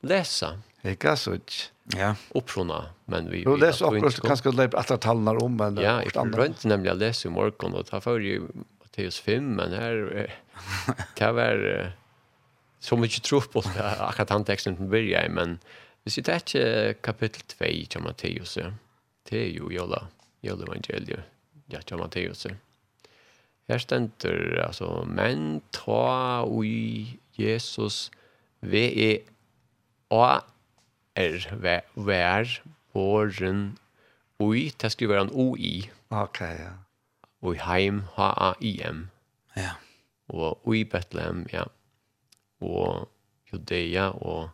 läsa Ikke så ikke. Ja. Opprona, men vi... Du det er så akkurat, kanskje du løper etter tallene om, men... Ja, jeg rønte nemlig å lese i morgen, og ta for i Matteus 5, men her... [laughs] Det var så mye tro på det, akkurat han teksten som byrja i, men hvis det er ikke kapittel 2 til Matteus, ja. Det er jo Jola, Jola evangeliet, ja, til Matteus, ja. Her stender, altså, men ta ui Jesus ve e a er, vær, vær våren, ui, det skriver han ui. Ok, ja. Ui heim, h-a-i-m. Ja. Og ui Bethlehem, ja. Og Judea, og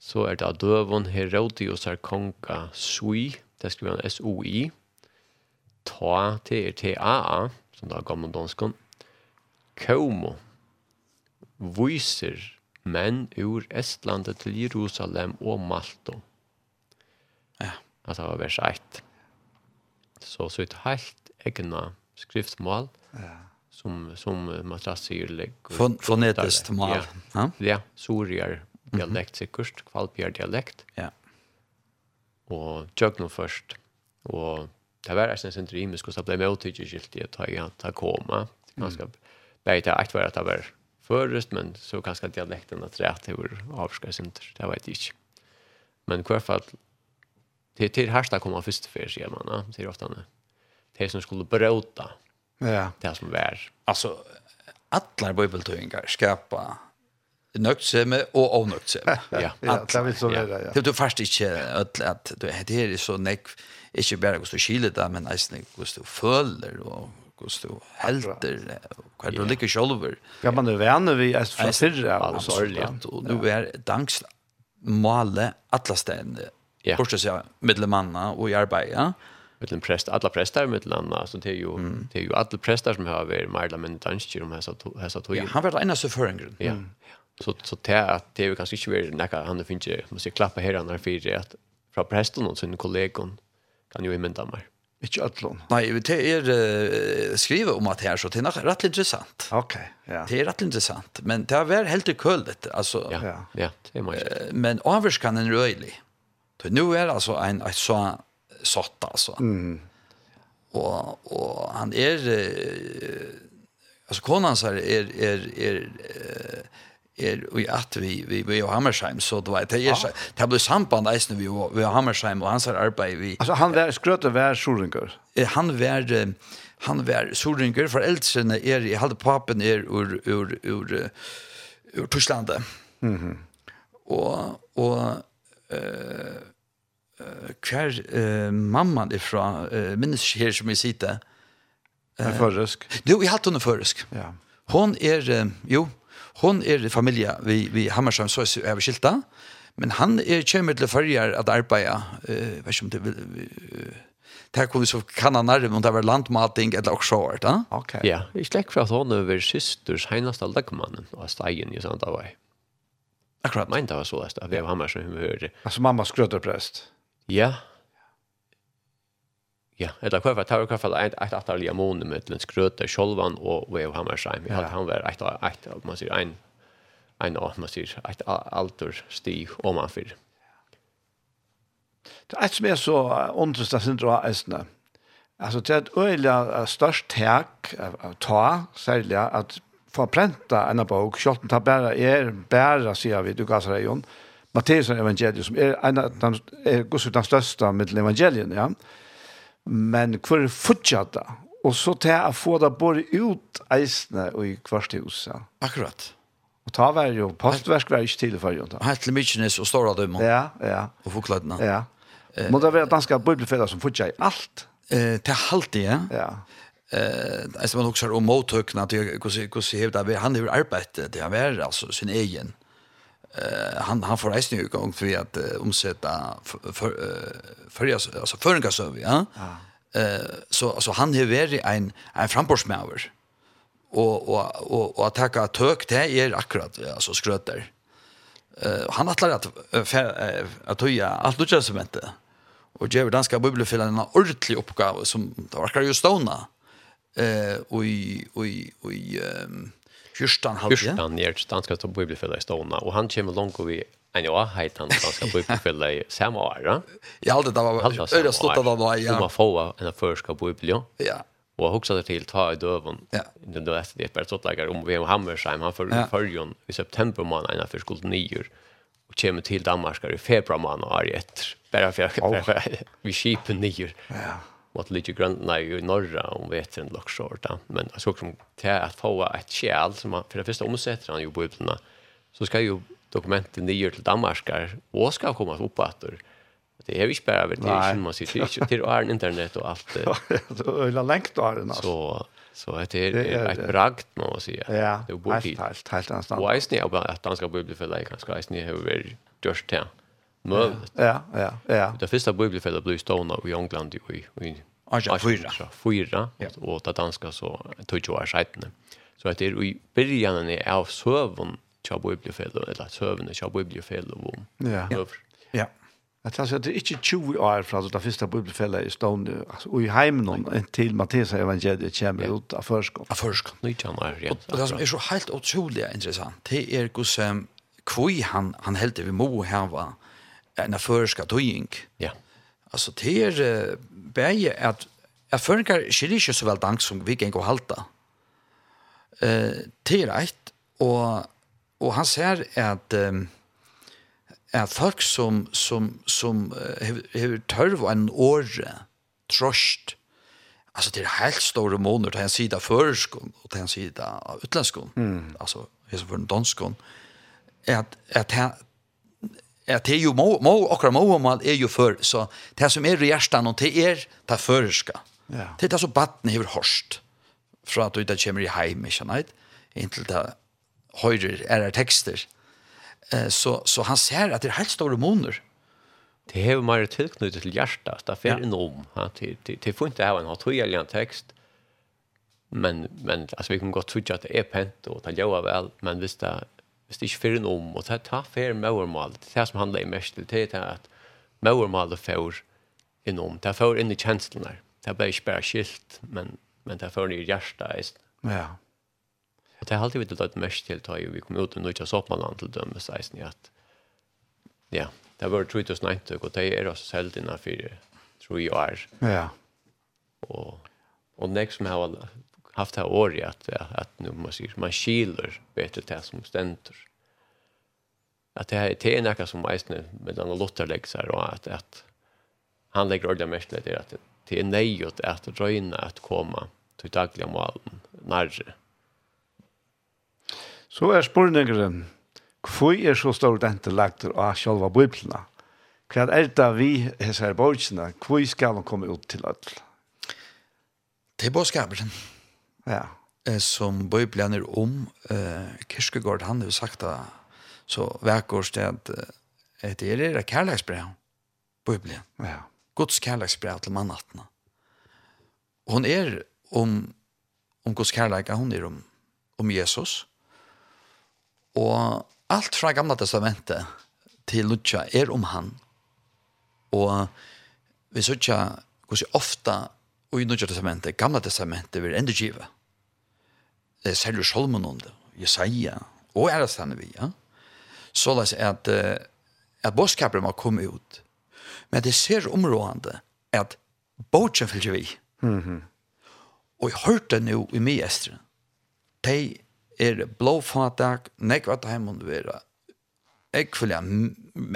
så er det døvun Herodios er konga sui, det skriver han s-o-i. Ta, t-r-t-a-a, som det er gammeldonskon. Komo, viser, menn ur Estlandet til Jerusalem og Malto. Ja. Alltså var vers 1. Så så ett helt egna skriftmål. Ja. Som som Matras sier legger. Fon, från mål. Ja. Ja, ja Sorier dialekt mm -hmm. kurst, kvalpier dialekt. Ja. Og jögno først, og det var nästan sen drömmiskt och så blev skilt i att ta ta komma. Man ska bäta att vara att det var förrest men så kanske dialekten att rätt hur avskärs inte det vet jag inte men i alla fall till till härsta kommer först för sig man ja ser ofta när det som skulle bråta ja det som vär alltså alla bibeltöjningar skapa nöktsämme och onöktsämme. [laughs] ja, ja, det vill så vara. Ja. Det du först inte att att du heter så näck inte bara hur du kyler det, men nästan hur du följer och hos du helter hver du ligger sjolver. Ja, man er vene vi er fra syrre og sorgelig. Og nu er dansk male alle stedene. Ja. Bortsett seg middelmanna og i arbeidet mittlen präst alla präster andra, så det är ju mm. det är ju alla präster som har varit mer eller mindre danskir om hessa hessa tog. Ja, han var en av förföringen. Ja. Så så det är att det är ju kanske inte väl näka han det finns ju måste klappa här när för att från prästen och sin kollegon kan ju imenta mer. Ikke ætlån? Nei, det er uh, skrivet om at här så det er rett interessant. Ok, ja. Det er rett interessant, men det har vært helt i køl, altså. Ja, ja. det er mye. Men avvarskan en røylig. Nå er det altså en, en så sånt, altså. Mm. Og, og han er, uh, altså konan hans er, er, er, er uh, er i at vi vi vi og Hammersheim så då det är ja. det blir samband eisen vi og vi Hammersheim og hans arbeid vi Altså han var skrøtte vær Soringur. Han var han var Soringur for eldsene er i halde papen er ur ur ur ur Tyskland. Mhm. Mm og og eh uh, uh, kvar uh, mamman uh, minnes her som vi sitter. Uh, en føresk. Du, vi hatt hon försk. Ja. Hon er, uh, jo, hon er i familie vi, vi Hammersheim så er vi skilta, men han er kommer til følger at arbeide, uh, vet ikke om det vil, uh, Det kunne så kan han nærmere om det var landmating eller också hårt, va? Okej. Ja, jag släck för att hon över systers heneste lagmannen och stegen i sånt av. Akkurat. Men det var så, att vi har hammer som hun Alltså mamma mamma skrøter präst. Ja, Ja, eller kvar det var kvar fall ett ett att alla månader med den skröta Scholvan och Wave Hammersheim. Jag hade han var ett ett man ser en en av man ser ett alter stig om man för. Det är som är så understa syndrom ästna. Alltså det är ett öliga störst tack av ta sälja att få prenta en bok, skjorten tar bara er, bara sier vi, du gasser deg, Jon. Matteus evangelium, som er en av de, er, den største med evangelien, ja. Mm men hver fortsatt da, og så til å få det både ut eisene og i kvarthuset. Akkurat. Og ta var jo, postverk var ikke tidlig for jo. Helt til Mykines og Stora Dømma. Ja, ja. Og Foklødene. Ja. Må det være danske bibelfedder som fortsatt i alt? Eh, til halvtid, ja. Ja. Eh, alltså man också om mottøkna till hur hur hur han har arbetat det har varit alltså sin egen eh han han får reisning igång för att uh, omsätta för, för uh, för alltså föringar ja. Eh uh, så alltså han har varit en en frambordsmäver. Och och och och att ta tök det är akkurat alltså skröter. Eh han attlar att att höja allt det som inte. Och ger danska bibelfällan en ordentlig uppgave som det verkar ju stona. Eh och i och i och i Fyrstan halvje? Fyrstan gjerst, han skal stå i Stona, og han kommer langt over en ja, heit han, han skal i samme år, Ja, jeg alt det var øyre stått av det, ja. Om man får en av førska bibel, ja. Og jeg husker det til, ta i døven, ja. det er det bare stått lager, om vi har Hammersheim, han fyrir fyrjon i september måned, en av første skuld nyer, og kommer til Danmark i februar måned, og er etter, bare for vi skipen nyer. Ja mot lite grönna i norra om vet en lockshorta men jag såg som till att få ett kjäl som man, för det första omsätter han ju biblarna så ska ju dokumenten ner till Danmarkar och ska komma upp att det är ju bara vet det man sitter ju till är internet och allt det. Är längt då den så så det är ett bragt man säga ja det är helt helt helt annat och är ni att danska bibelförlag kanske är det hur just det möjligt. Ja, ja, ja. Det första bibelfältet blev stående i England i i Asja fyra. Fyra, och det danska så tog jo er seitene. Så att det är i början av søvn tja bibliofelo, eller søvn tja bibliofelo om ja. Ja. Jeg tror at det er ikke 20 år fra det første bibliofelo i stående, og i heimen til Matteus evangeliet kommer ut av førskånd. Av førskånd, nøytjan er rent. Og det som er så helt utrolig interessant, det er hvordan kvui han, han heldig vi må hava en förska tøying. Ja. Alltså det är bäge att jag förkar skiljer så väl dank som vi kan gå halta. Eh till rätt och och han ser att um, är folk som som som har törv en år trost. Alltså det är helt stora månader till en sida förskon och till en sida utländskon. Mm. Alltså det är för en danskon. Att att at det er jo må, må akkurat må man er jo før, så det som er i hjertet det er det føreska. Ja. Det er det som batten hever hørst, fra at du ikke kommer i heim, ikke sant? Inntil det høyre er det tekster. Så, så han ser at det er helt store moner. Det hever mer tilknyttet til hjertet, det er fer innom. Det er funnet det her, han har tog tekst, men, men altså, vi kan godt tro at det er pent, og det gjør vel, men hvis det hvis det ikke fyrir om, og ta, ta fyrir møvermål, det er som handler mest til, det er at møvermålet fyrir om, det er fyrir inn i kjenslene, det er bare ikke bare skilt, men, men det er fyrir i hjertet, ja. Og det er alltid vi til det mest til, da vi kom ut og nødja soppmannen til dømme 16, at ja, det var 3090, og det er også selv dina fyrir, tror jeg er. Ja. Og, og nek som har haft det här året att, att, att nu man, säger, man skiler bättre det som ständer. Att det här är något som är med den Lothar lägger och att, att han lägger ordet mest till att det är nejot att röjna att komma till dagliga målen närre. Så är spurningen Hvor er så stor dente lagt av sjálva biblina? Hva er det vi hesser bortsina? Hvor skal man komme ut til alle? Det er bådskapen. Ja. Som Bibelen er om. eh Kirkegård, han har sagt det så vekkårst at det er det kærleksbrev. Bibelen. Ja. Guds kærleksbrev til mannattene. Hon er om, om Guds kærleika, hon er om, om Jesus. Og alt fra gamla testamentet til Lucha er om han. Og vi sørger hvordan ofta og i Nødja testamentet, Gamla testamentet, vil enda giva. Det er selv Solomon om det, Jesaja, og er det stande vi, ja. Så la oss at, at bådskaperen må komme ut. Men det ser områdende at bådskaperen fylgjer vi. Mm -hmm. Og jeg hørte nå i mye estren. De er blåfatak, nekva heimundu vera, ekvillig,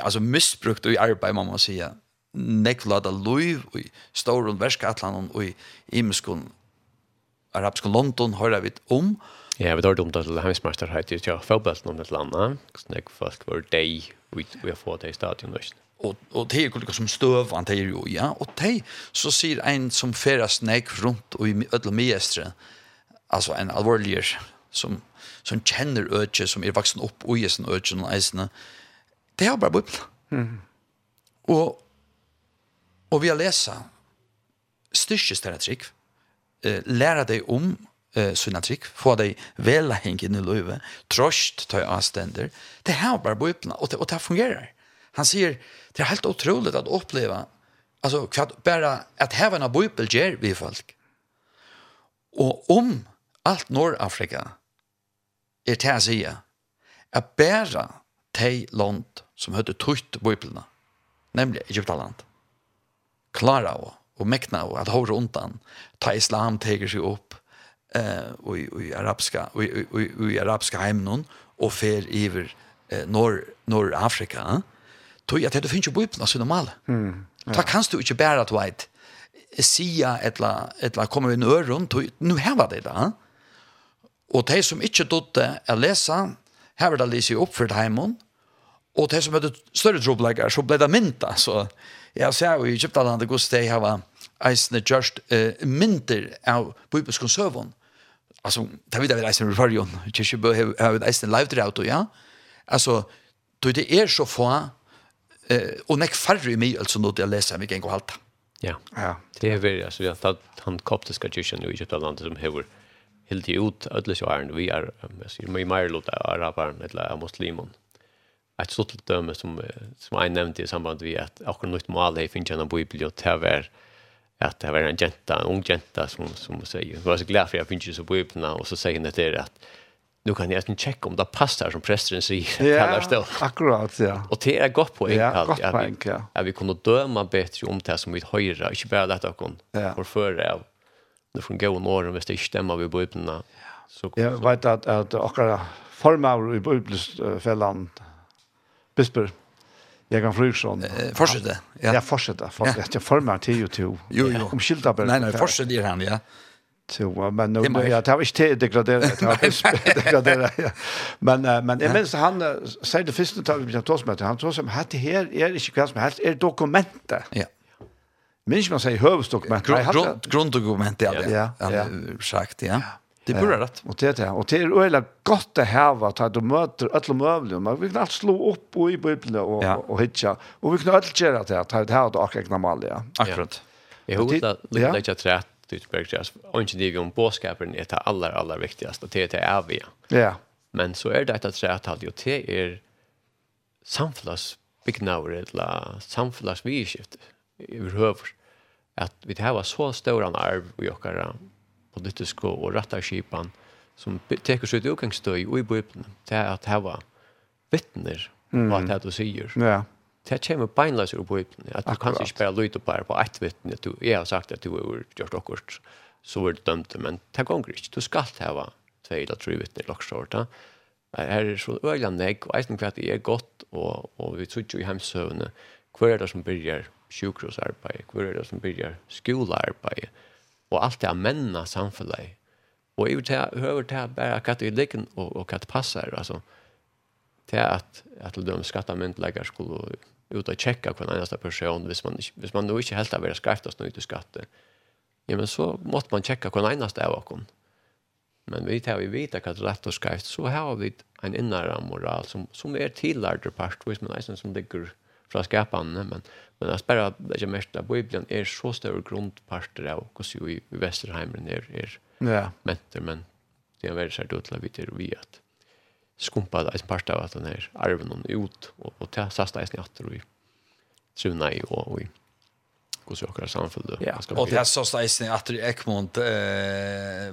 altså misbrukt og i arbeid, må man sige, nekvlada loiv og i Storon, Verskatlan og i imeskun arabskun London, høyra vi om. Ja, vi tar dumt at heimsmeister heiter ja, fotballen om et landa, så nek folk var deg, vi har fått det i stadion. Og, og det er ikke som støv, han er jo, ja, og det, så sier en som ferast nek rundt og i ødel mestre, altså en alvorliger, som, som kjenner ødje, som er vaksen opp og i sin ødje, og eisene, det er bare bøypla. Mm. Og Og vi har lesa styrkes til eh, lære deg om eh, sina trikk, få deg vela hengen i løyve, trost ta avstender. Det her bare bøypene, og det, og det fungerer. Han sier, det er helt utrolig at oppleva, altså, kvart, bare at hevene bøypel gjør vi folk. Og om alt Nord-Afrika er til å si at bare de land som høyde tøyt bøyplene, nemlig Egyptaland, klara av och mekna av att hålla undan ta islam teger sig upp eh och i arabiska och i arabiska hemnon och fer iver eh, nor norr Afrika tog at att det finns ju bibeln så normal mm ja. ta kanst du inte bära att vet sia etla etla kommer vi nu runt nu här var det då och de som inte dotte att läsa här var det upp för hemon Og det som hadde større troblegger, så ble det mynta. Så jeg ser jo i Egyptaland, det gos det hava eisne just uh, mynter av bibelskon søvån. Altså, det vet jeg vel eisne i fargen, kyrkjebø har vi eisne live drevet, ja. Altså, det er så få, uh, og nek færre i mye, altså, når jeg leser vi kan gå halta. Ja, ja. det er veldig, altså, vi har tatt han koptiske kyrkjen i Egyptaland som hever helt ut, ødelig så er vi er, jeg sier, mye mer lot av araberen, eller av muslimen ett stort döme som som jag nämnde i samband med att akkurat nytt mål i finns en bibel och det var att det var en jenta, en ung jenta som som säger, jag var så glad för jag finns ju så bibeln och så säger det är att nu kan jag inte checka om det passar som prästen säger ja, kallar stå. Akkurat, ja. Och det är gott på ja, gott på vi, ja. Att vi kunde döma bättre om det som vi höjra, inte bara detta kon. Ja. Och före av det från gå norr om det inte stämmer vi bibeln. Så, jag vet att att akkurat formar i bibelfällan Bisper. Jeg kan flyge sånn. Eh, fortsette. Ja, ja fortsette. For, ja. Jeg former til jo. Jo, jo. Om skilta bare. Nei, nei, fortsette han, ja. Så, men nu, det ja, det har ikke til degradere, det [laughs] har ikke [laughs] degradere, ja. Men, uh, men jeg minns han, uh, sier det første taget vi tar med, han tror som, dette her er ikke hva som helst, er dokumentet. Ja. Minns man sier høvesdokumentet. Grunddokumentet, ja, ja, ja. sagt, ja. ja. Det burde rett. Og det er det. Og det er øyla godt å heve at du møter alle møvler. Men vi kan alt slå opp og i bøyblene og, ja. og, og hitja. Og vi kan alt gjøre det at det her er akkurat ikke normalt. Ja. Akkurat. Jeg håper at det er ikke trett ut på det. Og ikke det om båskapen er det aller, aller viktigste. Det er det er vi. Ja. Men så er det et trett at det er samfunnsbyggnaver eller samfunnsvidskiftet i høver. At vi har så stor arv i okkara politiske og rettarskipan som teker seg ut utgangsstøy og i bøypen til at heva vittner mm. det du sier. Ja. Det kommer beinleis ur bøypen. At du kan ikke bare lytte på, på ett vittne. Du, jeg har sagt at du har gjort akkurat så er det dømt, men det gonger ikke. Du skal ha tvei eller tre vittne i laksjorta. Her er så øyla negg, og eisen kvart er godt, og, og vi tror jo i hemsøvne, hver er det som byrjar sjukrosarbeid, hver er det som byrjar skolearbeid, og alt det er mennene samfunnet. Og jeg vil til bare hva det ligger og, og hva det passer, altså. Til at, at de skattemyndelegger skulle ut og på hver eneste person, hvis man, hvis man nå ikke helt har vært skreft og snøyt skatte, ja, men så måtte man tjekka hver eneste av oss. Men vi tar vi vita hva rett og skreft, så har vi en innere moral som, som er tillærte part, hvis man er som ligger fra skapene, men, Men jeg spør at jeg mest av Bibelen er så større grunnparter av hvordan vi i Vesterheimen er, er ja. mentor, men det er veldig sært ut til at vi vi at skumpa det en part av at den er arven ut, og, og til sasta eisen i atter og i truna i og i hos jo akkurat samfunnet. Ja, og det sasta eisen i atter i Ekmont, eh,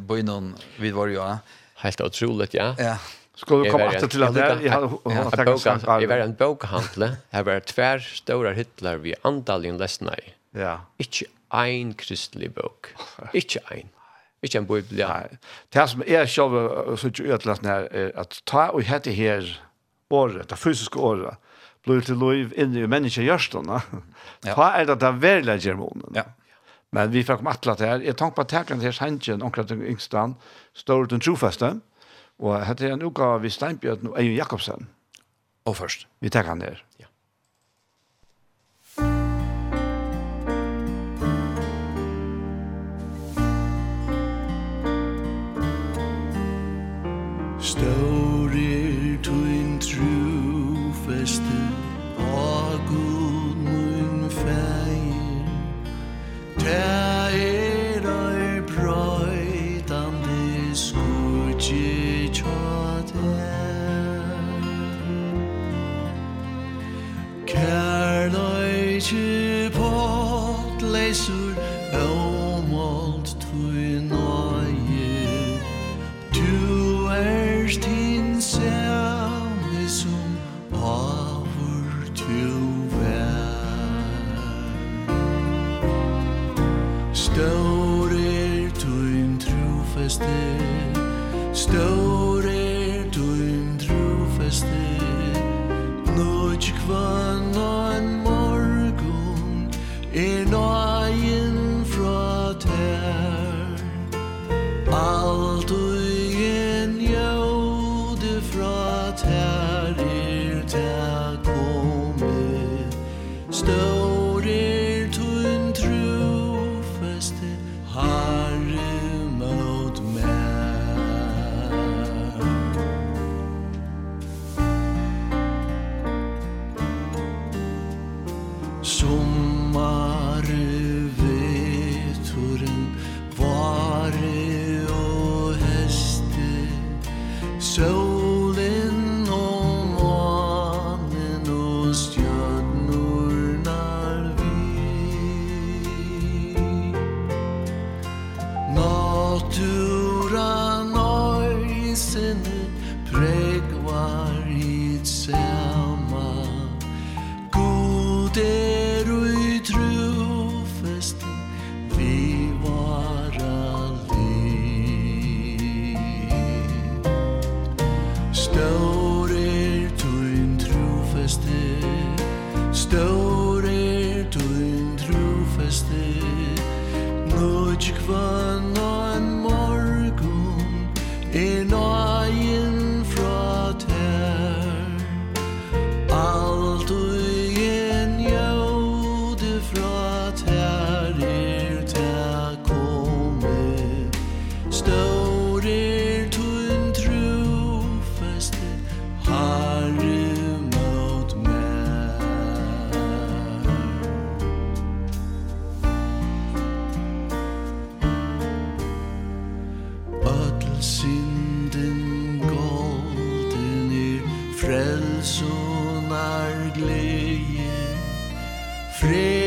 jo heilt Helt utrolig, ja. Ja. Skulle du komma åter till att det jag har jeg var en bokhandle. Här var tvär stora hytlar vi andaljen läsna i. Ja. Ikke ein kristelig bok. Ikke ein. Ikke en bibel. Det som är själva så utläst när är att ta och hette här året, det fysiska året blir till liv inne i människan görstorna. [laughs] Ta är det där verkliga germonen. Ja. Men vi får komma att det här. Jag tänker på att här kan det här sänken omkring den yngstan står den trofaste. Mm Og hette er en uka vi Steinbjørn og Eion Jakobsen. Og først. Vi tar han der. Ja. Still frälsonar glädje. Fred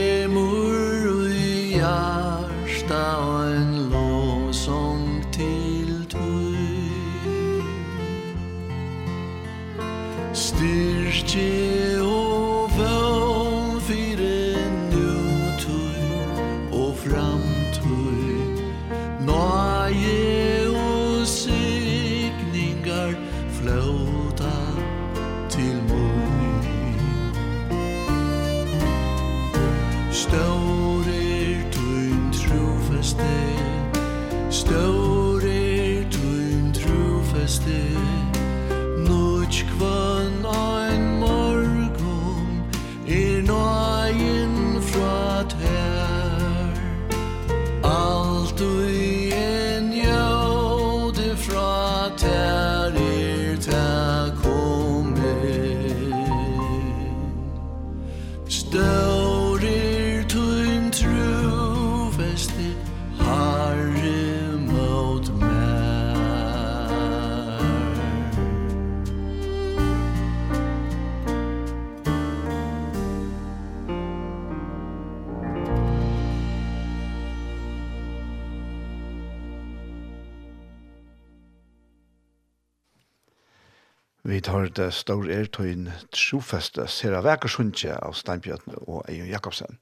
det står er tøyen trofeste Sera Vekersundje av Steinbjørn og Eion Jakobsen.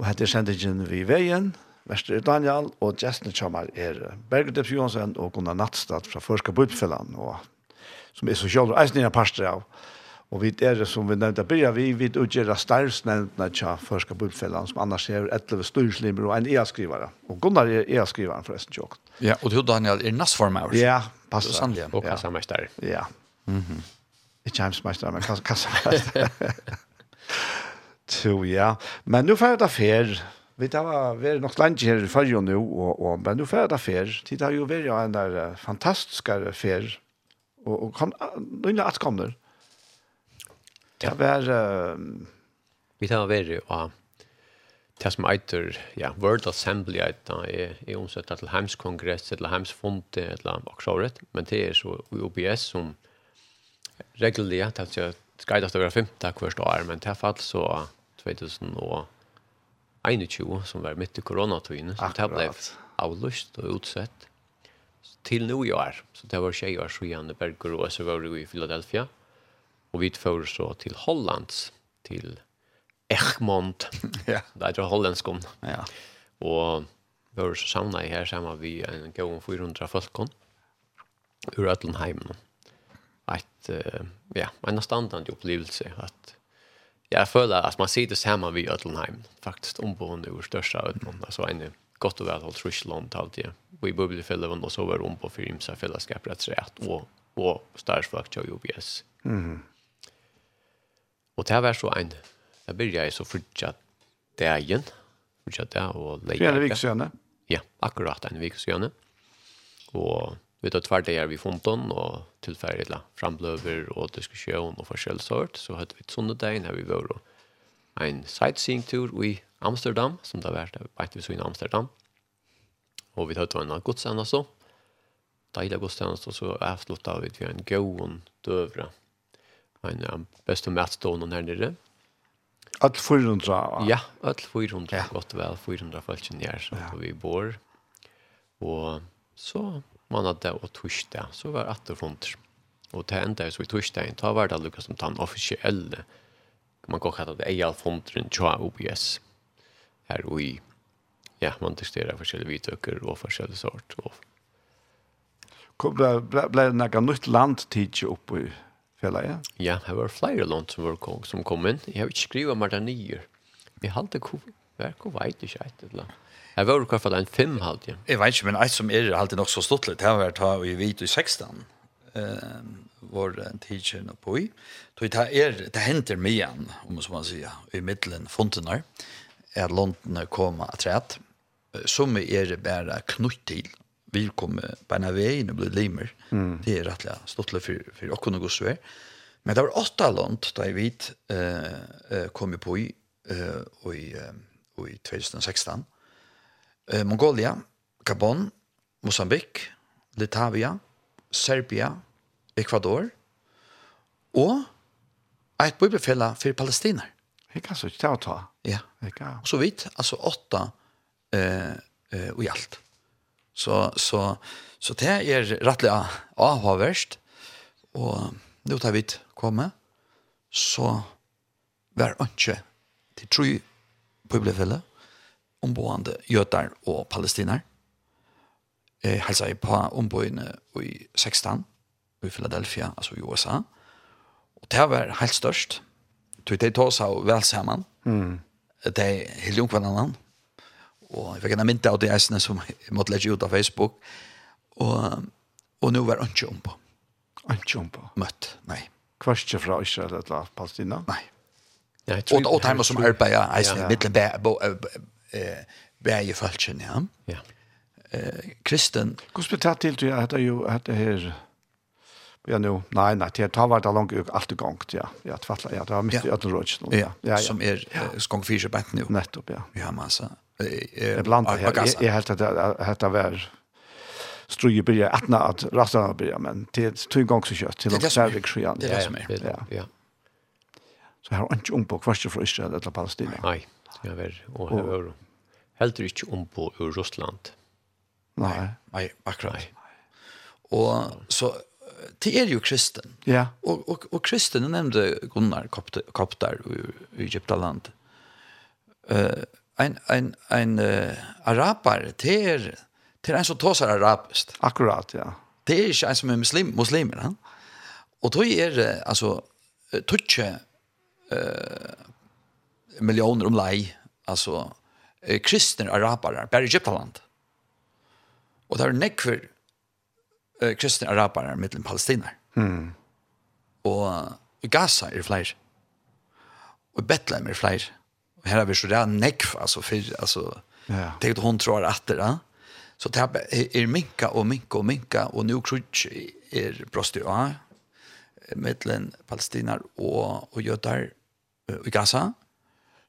Og hette er sendingen vi i veien, Vester er Daniel, og gjestene kommer er Bergedep Johansen og Gunnar Nattstad fra Førska Budfellan, og som er sosial og eisnere parster av. Og vi er det som vi nevnte byrja, vi vil utgjøre stærelsnevntene til Førska Budfellan, som annars er 11 styrslimer og en EA-skrivare. Og Gunnar er EA-skrivaren forresten tjokk. Ja, og du Daniel er nassformer. Ja, passer. Er sannlig. Og passer. Ja. Mhm. Ikke heimsmeister, men kassameister. Så ja. Men nu får jeg da fer. Vi tar var vi er nok langt her i fargen nå, og, og, men nu får jeg da fer. Tid har jo vært jo en der fantastiske fer. Og, og kom, noen at kommer. Det var... Uh, vi tar vært jo det som eiter, ja, World Assembly eiter, er, er omsett til heimskongress, eller heimsfond, eller akkurat, men det er så UBS som... Um, regellig, det er ikke det å være femte hvert år, men det er fall så 2021, som var midt i koronatøyene, så det ble avlyst og utsett til nu i år. Så det var tjej år så igjen i Berger og så var vi i Philadelphia. Og vi tfor så til Hollands, til Egmont. [laughs] ja. Det er Hollandskom. Ja. Og vi var så i her sammen vi en gång 400 folkene ur Øtlenheimen. Mm ett ja, en standard upplevelse att jag føler att man sitter samman vid Ötlenheim faktiskt omboende ur största Ötlenheim alltså en gott och väl hållt Ryssland alltid vi bubblar för och och var om på Ymsa fällskap rätt rätt och och starsvakt jag UBS. Mhm. Och det här var så en jag började jag så fortsatt dagen fortsatt där och lägga. Fjärde veckan. Ja, akkurat en vik sedan. Och vi tar tvär dagar vid fonton och tillfärdigla framblöver och diskussion och forskjellsort. Så hade vi ett sånt dag när vi var en sightseeing-tur i Amsterdam, som det har vært, vet vi så i Amsterdam. Og vi hadde en godstjeneste så. Deilig godstjeneste, og så avslutta vi til en gåen døvre. En um, beste matstående her nere. Alt 400? Ja, alt 400, ja. godt vel, 400 folkene her som ja. vi bor. Og så månadag og torsdag, så var det runder. Og det enda så i torsdagen, da var det lukket som den offisielle, man kan kalla det eial funderen tja OBS, her og i, ja, man testerer forskjellige vidtøkker og forskjellige sort. Og... Ble, ble, ble det noe nytt land tidsi opp i fjellet? Ja, ja det var flere land som, var kom, som kom inn. Jeg har ikke skrivet om det nye. Jeg halte, jeg vet ikke, et eller annet. Her var det i hvert fall en fem halvtid. Jeg vet ikke, men et som er alltid nok så stått litt, det har vært det i Vito i 16, eh, vår teacher nå på i. Det, er, det henter mye, om man sier, i middelen fontenar, er London kommer at rett, som er bare knutt til, vi kommer beina veien og blir limer. Mm. Det er rettelig stått litt for, for åkken og godsvei. Men det var åtta land da jeg vet eh, kom på i, eh, og i, og i 2016 eh, Mongolia, Gabon, Mosambik, Litavia, Serbia, Ecuador, og eit bibelfella for palestiner. Jeg kan så ikke ta og ta. Ja. Og så vidt, altså åtta eh, eh, og i alt. Så, så, så det er rettelig avhåverst. og nå tar vi komme, så vær ønske til tru bibelfella, omboende jøder og palestiner. Jeg helsa jeg på omboende i 16, i Philadelphia, altså i USA. Og det var helt størst. Tog det tog seg vel sammen. Mm. Det er helt ung hverandre. Og jeg fikk en mynte av de eisene som jeg måtte legge ut av Facebook. Og, og nå var ikke om på. Ikke om på? Møtt, nei. Kvarstje fra Israel eller Palestina? Nei. Ja, og, og de som arbeider eisene, ja. mittelen eh, bæge falskjen, ja. Ja. Eh, kristen. Hvordan blir det til til at det er jo at det her... Ja, nu, nei, nei, det har vært langt ut alt i gang, ja. Ja, tvattla, ja, det har mye ødel råd. Ja, ja, som er skong fyrse bænt nu. Nettopp, ja. Ja, massa. Jeg blant det her, jeg helt at det var struje byrja, atna at rastan byrja, men til tog gang så kjøtt, til og særlig skjøn. Det er det som er. Ja. Så her var ikke ung på kvarst fra Israel eller Palestina. Nei. Ja, vel, og her var heller ikke om på ur Russland. Nei. Nei, akkurat. Nei. Og så, det er jo kristen. Ja. Og, og, og kristen, jeg nevnte Gunnar Kopter i Egyptaland. Uh, en en, en uh, araber, det er, det er en som tåser arabist. Akkurat, ja. Det er ikke en som er muslim, muslimer, han. Og då er, altså, tutje, uh, miljoner om lei, altså kristne arabere, bare Egyptaland. Og det er nekver eh, kristne arabere mittlen palestiner. Mm. Og i Gaza er flere. Og i Bethlehem er flere. Og her har vi så det er nekv, altså, for, altså, ja. det er hun tror at det er. Så det er, er minka og minka og minka, og nå krutsk er brostig av mittlen palestiner og, og jøder i Gaza. Mm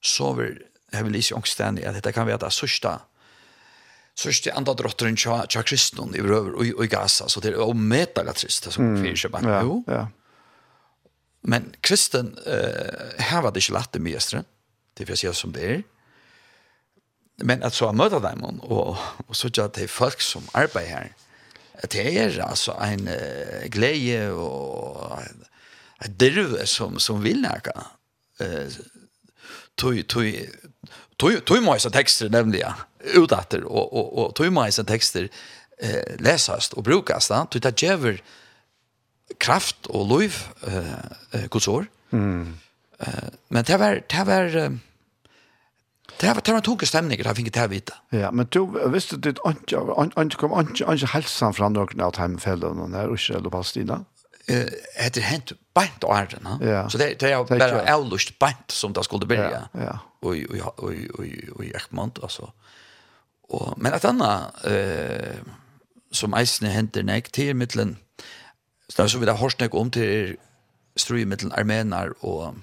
så vil jeg vil ikke ångstende at dette kan være det sørste sørste andre drotteren tja, tja kristne i Røver og, og i Gaza, så det er jo medelig trist det som mm. fyrir seg bare. Jo. Ja. Men kristen uh, her var det ikke lett det mestre, det vil jeg si som det er. Men at så møte dem og, og så tja det er folk som arbeider her, det er altså en uh, glede og en dirve som, som vil nære. Uh, tog, tog, tog, tog massa texter ja, utåter och och och tog massa texter eh lesast och brukas då tog det jäver kraft och liv eh kursor. Mm. Eh men det var det var Det var det var tog stämning där fick det här vita. Ja, men du visste det inte inte kom inte inte hälsan från någon av hemfällen och när Israel och Palestina det är hänt bant åren va så det det är bara avlust bant som det skulle börja ja och och och och i Ekmont alltså och men att andra eh som eisne händer näkt till mitten så så vi där hörs näkt om till ströj mitten armenar och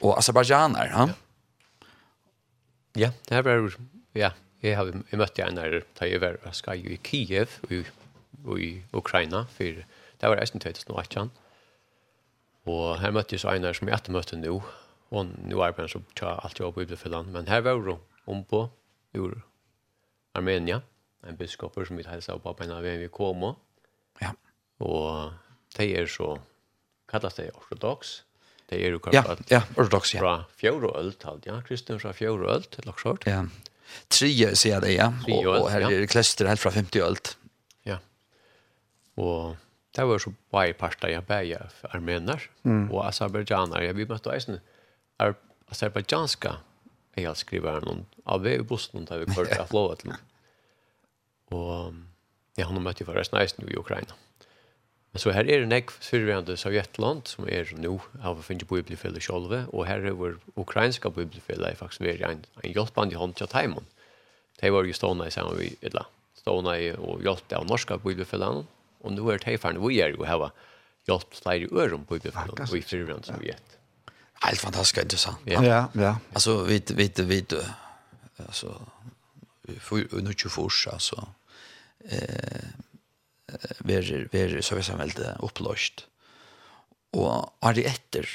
och azerbaijaner va ja det här var ja jag har mött jag när jag var ska ju i Kiev i i Ukraina för Det var reisen 2018. Og her møtte jeg så Einar som jeg etter møtte nå. Og nå arbeider han så tja alt jobb i Bibelfylland. Men her var hun om på ur Armenia. En biskoper som vi helsa på på en av vi kom. Ja. Og de er så kallas de ortodox. De er jo kallat ja, ja, ortodox, ja. fra fjord og ølt, ja. Kristne fra fjord og ølt, eller klart. Ja. Trie, sier det, ja. Og, og her er det klester helt fra 50 ølt. Ja. Og det var så bare parta jag bäja armener mm. och azerbajdzjaner. Vi møtte eisen är azerbajdzjanska jag skriver noen av vei i bussen da vi [laughs] kørte av flow til Og ja, han møtte jo ju förresten eisen i Ukraina. Men så her er det näck syrvande Sovjetland som er nå av å finne bibelfelle bibliofälla og her er vår ukrainska bibelfelle er faktisk mer en, en hjälpande hånd til Taimon. Det var jo stående i samma vi, eller stående i og hjelpte av norska bibelfellene Og nå er det her vi er jo her, hjelpt flere øren på Bibelen, og i fyrrøren som vi gjett. Helt fantastiskt intressant. Ja, ja. ja. Alltså vi vi vi alltså för nu ju fors alltså eh ver ver så vi som helt upplöst. Och är det efter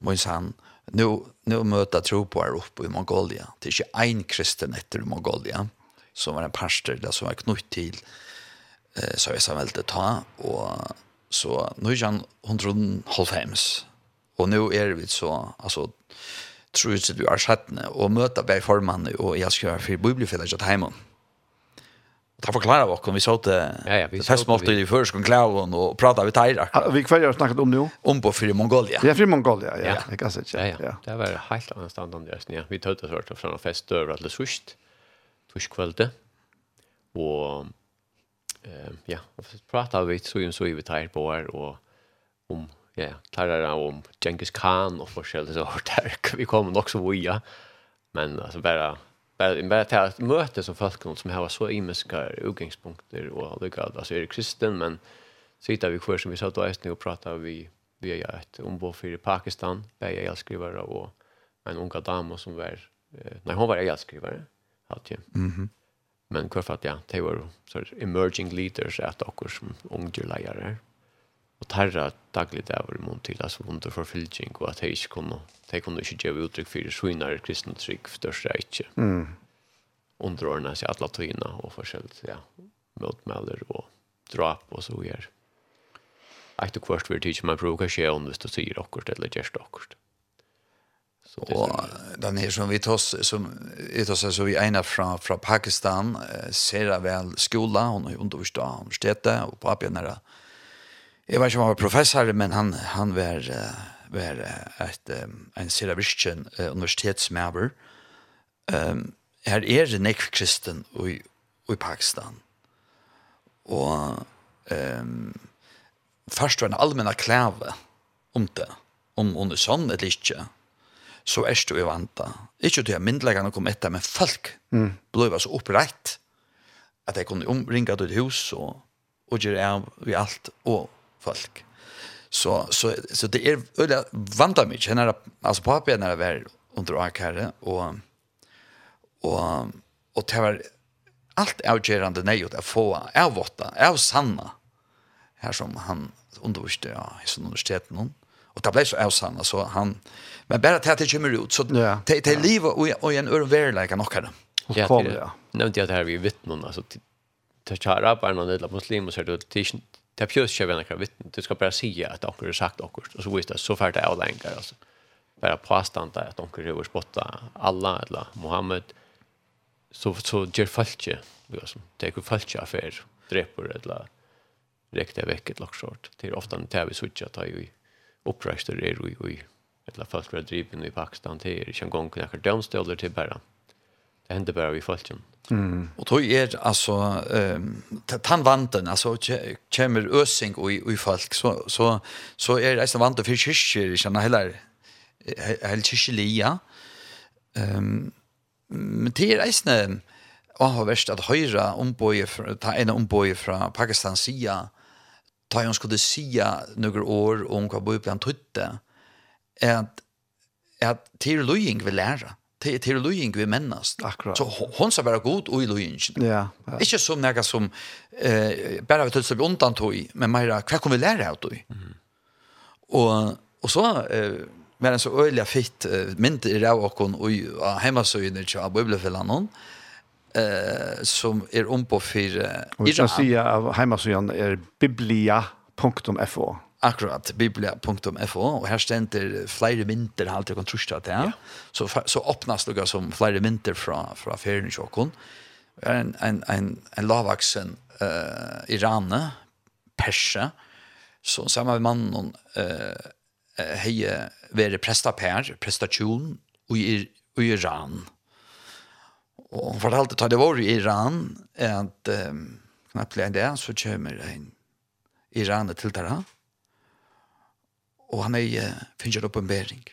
Mois han nu nu möta tro på her oppe i Mongolia. Det är inte en kristen efter Mongolia som var en pastor där som var knutit till eh, så jeg som velte ta, og så nu er han 195, og nu er vi så, altså, tror jeg du är sjettene, og møter bare formannen, og jeg skal være for bibelfellet hjemme. Og det forklarer vi oss, vi så til ja, ja, vi festmålte i først, og klaven, og pratet vi teirer. Ja, vi kvelder snakket om nu. Om på Fri Mongolia. Ja, Fri Mongolia, ja. ja. Jeg kan säga. Ja, ja. Det var helt annan standard om det. Ja. Vi tøtte oss från fra en fest over alle sørst, torskvelde, og eh, ja, prata vi så ju så vi tar på här och om ja, talar om Genghis Khan och forskjellige så där. Vi kommer också via. Men alltså bara bara bara ta ett möte som folk som har så imiska utgångspunkter och lika alltså är kristen men sitter vi kvar som vi satt och ästning och pratar vi vi är ett ombord för Pakistan, där jag skrivare och en unga dam som var eh, nej hon var jag skrivare. Hade ju. Mhm. Mm Men kvar för att ja, det var så emerging leaders att och som unga lärare. Och tarra dagligt där var det mot till alltså under för fylking och att hej kunde det kunde inte ge uttryck för svinar kristna tryck för det. Mm. Underordna sig alla tyna och förskällt ja motmäler och drap och så vidare. Att det kvart vill teach mig provoka sig om det står sig och kort eller just och. Så den här som vi tas som tas så vi ena från från Pakistan eh, ser väl skola hon har undervisat om universitetet och pappa nära. Jag vet inte om han var professor men han han var var ett en serabischen universitetsmäber. Ehm um, här är det nek kristen i i Pakistan. Och ehm um, först var en allmänna kläve om det om under sån eller litet så er du i vanta. Ikke til at myndleggene kom etter, men folk mm. ble så opprett at de kunne omringa til hus og, og gjøre av i alt og folk. Så, så, så det er øyla vanta mye. Henne, altså papi er nere vær under akare og og og det var alt avgjørende nej att få avvåta, av sanna här som han underviste ja, i sin universitet noen Och det blev så avsann. så han, men bara till att det kommer ut. Så ja. det är liv och, och en örvärläka nog här. Ja, det, ja. Nämnde jag det här vi vittnen. Alltså, till är kära på någon annan muslim och så det inte det är pjus kör vänner kan vittnen Du ska bara säga att onkel har sagt onkel. Och så visst det så färdigt alla länkar. Alltså. Bara påstående att onkel har spotta alla eller Mohammed. Så, så gör folk inte. Det är ju affär. Dräpor eller räkta vecket locksort. Det är ofta en vi switcha tar ju i uppröster är vi vi eller folk var driven i Pakistan till er kan gång knäcker domstolar till bara. Det hände bara vi folken mm. och då är alltså ehm tant vanten alltså kommer ösing och i folk så så så är det nästan vant för kyrkor känner heller hela kyrkliga ehm men det är nästan Och har värst att höra omboje, ta en omboje från Pakistan sida ta jag skulle säga några år om vad bo på en tutte att att till Luying vill lära till till Luying vi männas akkurat så hon ska vara god och i ja, ja. inte som några som eh bara vet så undan tog men mera vad kommer vi lära ut då mm. och och så eh Men så öliga fitt mynt i det och hon och hemma så inne i Bibelfällan. Eh som er om på for Iran. Og vi skal si av heimasøyen er biblia.fo. Akkurat, biblia.fo, og her stender flere mynter, halte jeg kan truske til ja. så, så åpnes det som flere mynter fra, fra ferien i Sjåkon. En, en, en, en lavaksen uh, Irane, perse, så sammen med mannen uh, hei være prestapær, prestasjon, og i, i Iran. Og hon fortalte at det var i Iran at um, knappt det så kommer en Iran til där. Og han er, uh, finner opp en bering.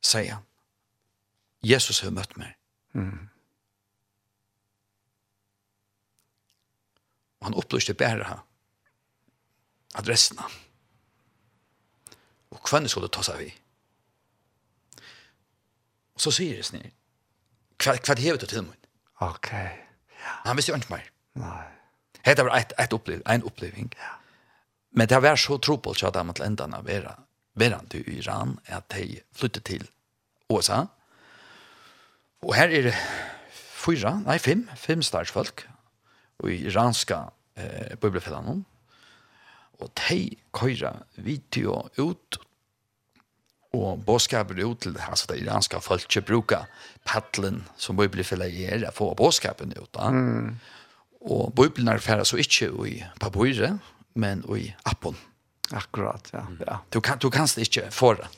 Sier han. Jesus har møtt meg. Mm. Och han opplyste bare adressene. Og hvem skulle ta seg vi? Og så sier det snart. Hva, hva hevet du til min? Ok. Ja. Han visste jo ikke mer. Nei. Hette var ett ett upplev en uppleving. Ja. Men det var så tro så at de til enden av vera, vera Iran, att de flyttar till USA. Och här är det fyra, nej fem, fem Och i iranska eh, bibelfellanen. Och de köra video ut Og bådskapet ut til altså, det iranske folket bruker paddelen som bibelfellet er å få bådskapet ut. Da. Mm. Og bibelen er ferdig så ikke i papiret, men i appen. Akkurat, ja. Mm. ja. Du, kan, du kan ikke få det.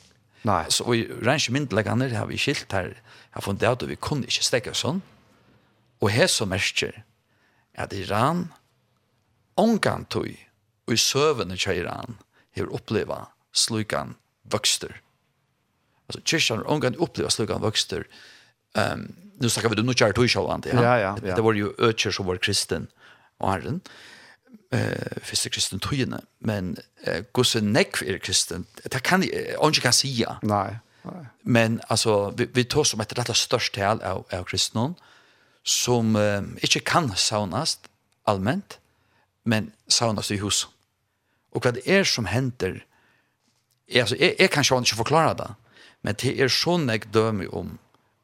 Nei. Så i range myndleggene har vi skilt her, har funnet ut at vi kunne ikke stekke sånn. Og her så merker at Iran omgang tog og i søvende kjøyran har oppleva slukan vøkster. Alltså kyrkan har omgående upplevt slugan växter. Um, nu snackar vi, nu kör tog ja? Ja, ja, ja. Det var ju ökjer som var kristen och herren. Eh, första kristen togene. Men eh, gosse nekv är kristen. Det kan jag kan säga. Nej. Nej. Men alltså vi, vi tar som ett rätt störst del av, av kristnon som eh, inte kan saunas allmänt men saunas i hus. Och vad det är som händer är alltså jag, jag kan ju inte förklara det. Men det er så nek dømer om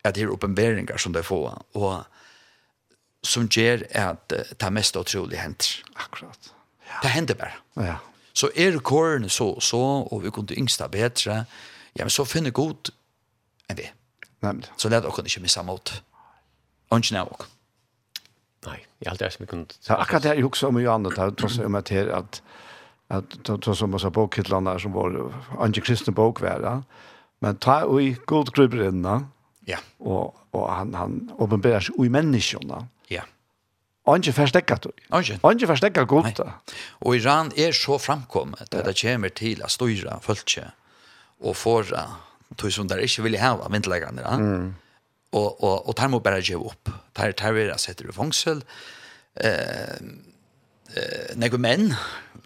at det er oppenberinger som de får, og som gjør at det mest utrolig henter. Akkurat. Ja. Det hender bare. Ja. Så er kåren så og så, og vi kunne yngsta bedre, ja, men så finner god enn vi. Nemlig. Så lær dere ikke missa mot. Ønsken av dere. Nei, jeg har er som vi kunne... Så akkurat det er jo også jo annet, det er tross om at her, at at to som var bokkitlarna som var antikristne bokvärda Men ta ui god gruber inna, ja. og, og han, han åpenberer seg ui menneskjona. Ja. Anki forstekka du. Anki. ikke forstekka god. Og Iran er så framkommet at det kommer til å styra følge og fåra tog som der ikke ville hava vindleggene. Ja? Mm. Og, og, og tar må bare gjøre opp. Tar, tar vi det setter i fangsel. Eh, eh, Nei, menn,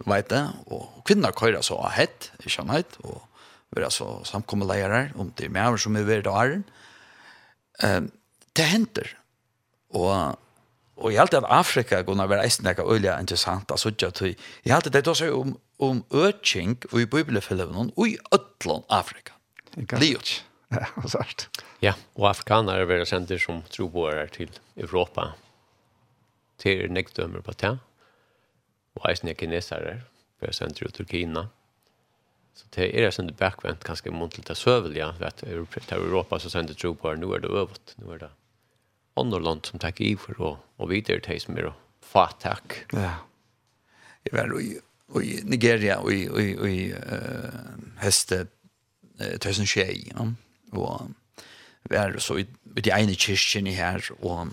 vet det, og kvinner køyrer så av hett, ikke han hett, og vera så samkomne leirar, om det er med som er ved åren. Um, det henter. Og, og jeg halte at Afrika kunne være eisen nekka øyla interessant, altså ikke at jeg halte det også om, om øking og i bibelfellevnen og i ødlån Afrika. Liot. [laughs] Ja, sart. Ja, og afrikaner er veldig sender som troboere til Europa. Til nekdømmer på det. Og eisen er kinesere, for jeg sender ut til Kina. Så det är det som det backvänt av søvel, lite sövliga vet til Europa så sender det tror på nu är det øvet, nu är det annorlunda som takker i for, och og videre til som är fattack. Ja. Jeg var i i Nigeria och i i i eh häste tusen tjej ja. och er så i, i de ene kyrkjen i her, og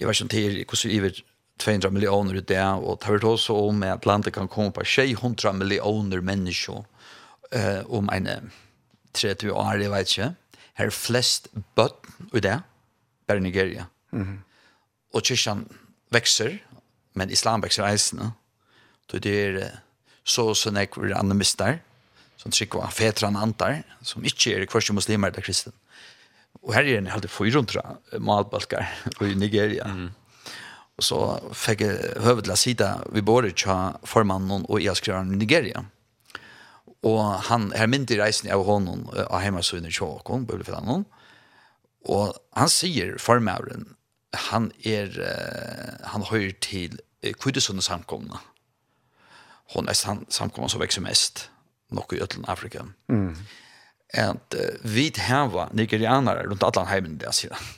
jeg var ikke til hvordan vi 200 millioner i det, og det har også om at landet kan komme på 600 millioner mennesker uh, om en 30 år, jeg vet ikke. Her er flest bøtt i det, bare Nigeria. Mm -hmm. Og kyrkjen vekser, men islam vekser eisene. Så det er så og sånn jeg vil animister, som trykker av fetran antar, som ikke er kvarske muslimer eller kristen. Og her er en halde 400 malbalkar i Nigeria. Mm -hmm så fikk jeg høvet til å sitte ved båret til formannen og jeg skrev i Nigeria. Og han, er mynte i reisen av hånden av hjemmesøyene til Håkon, bøblefellanen, og han sier formavren, han er, han hører til Kudesund samkomne. Hon er samkomne som vekser mest, nok i Øtland Afrika. Mm. At uh, vi hava nigerianere rundt alle heimen der, sier han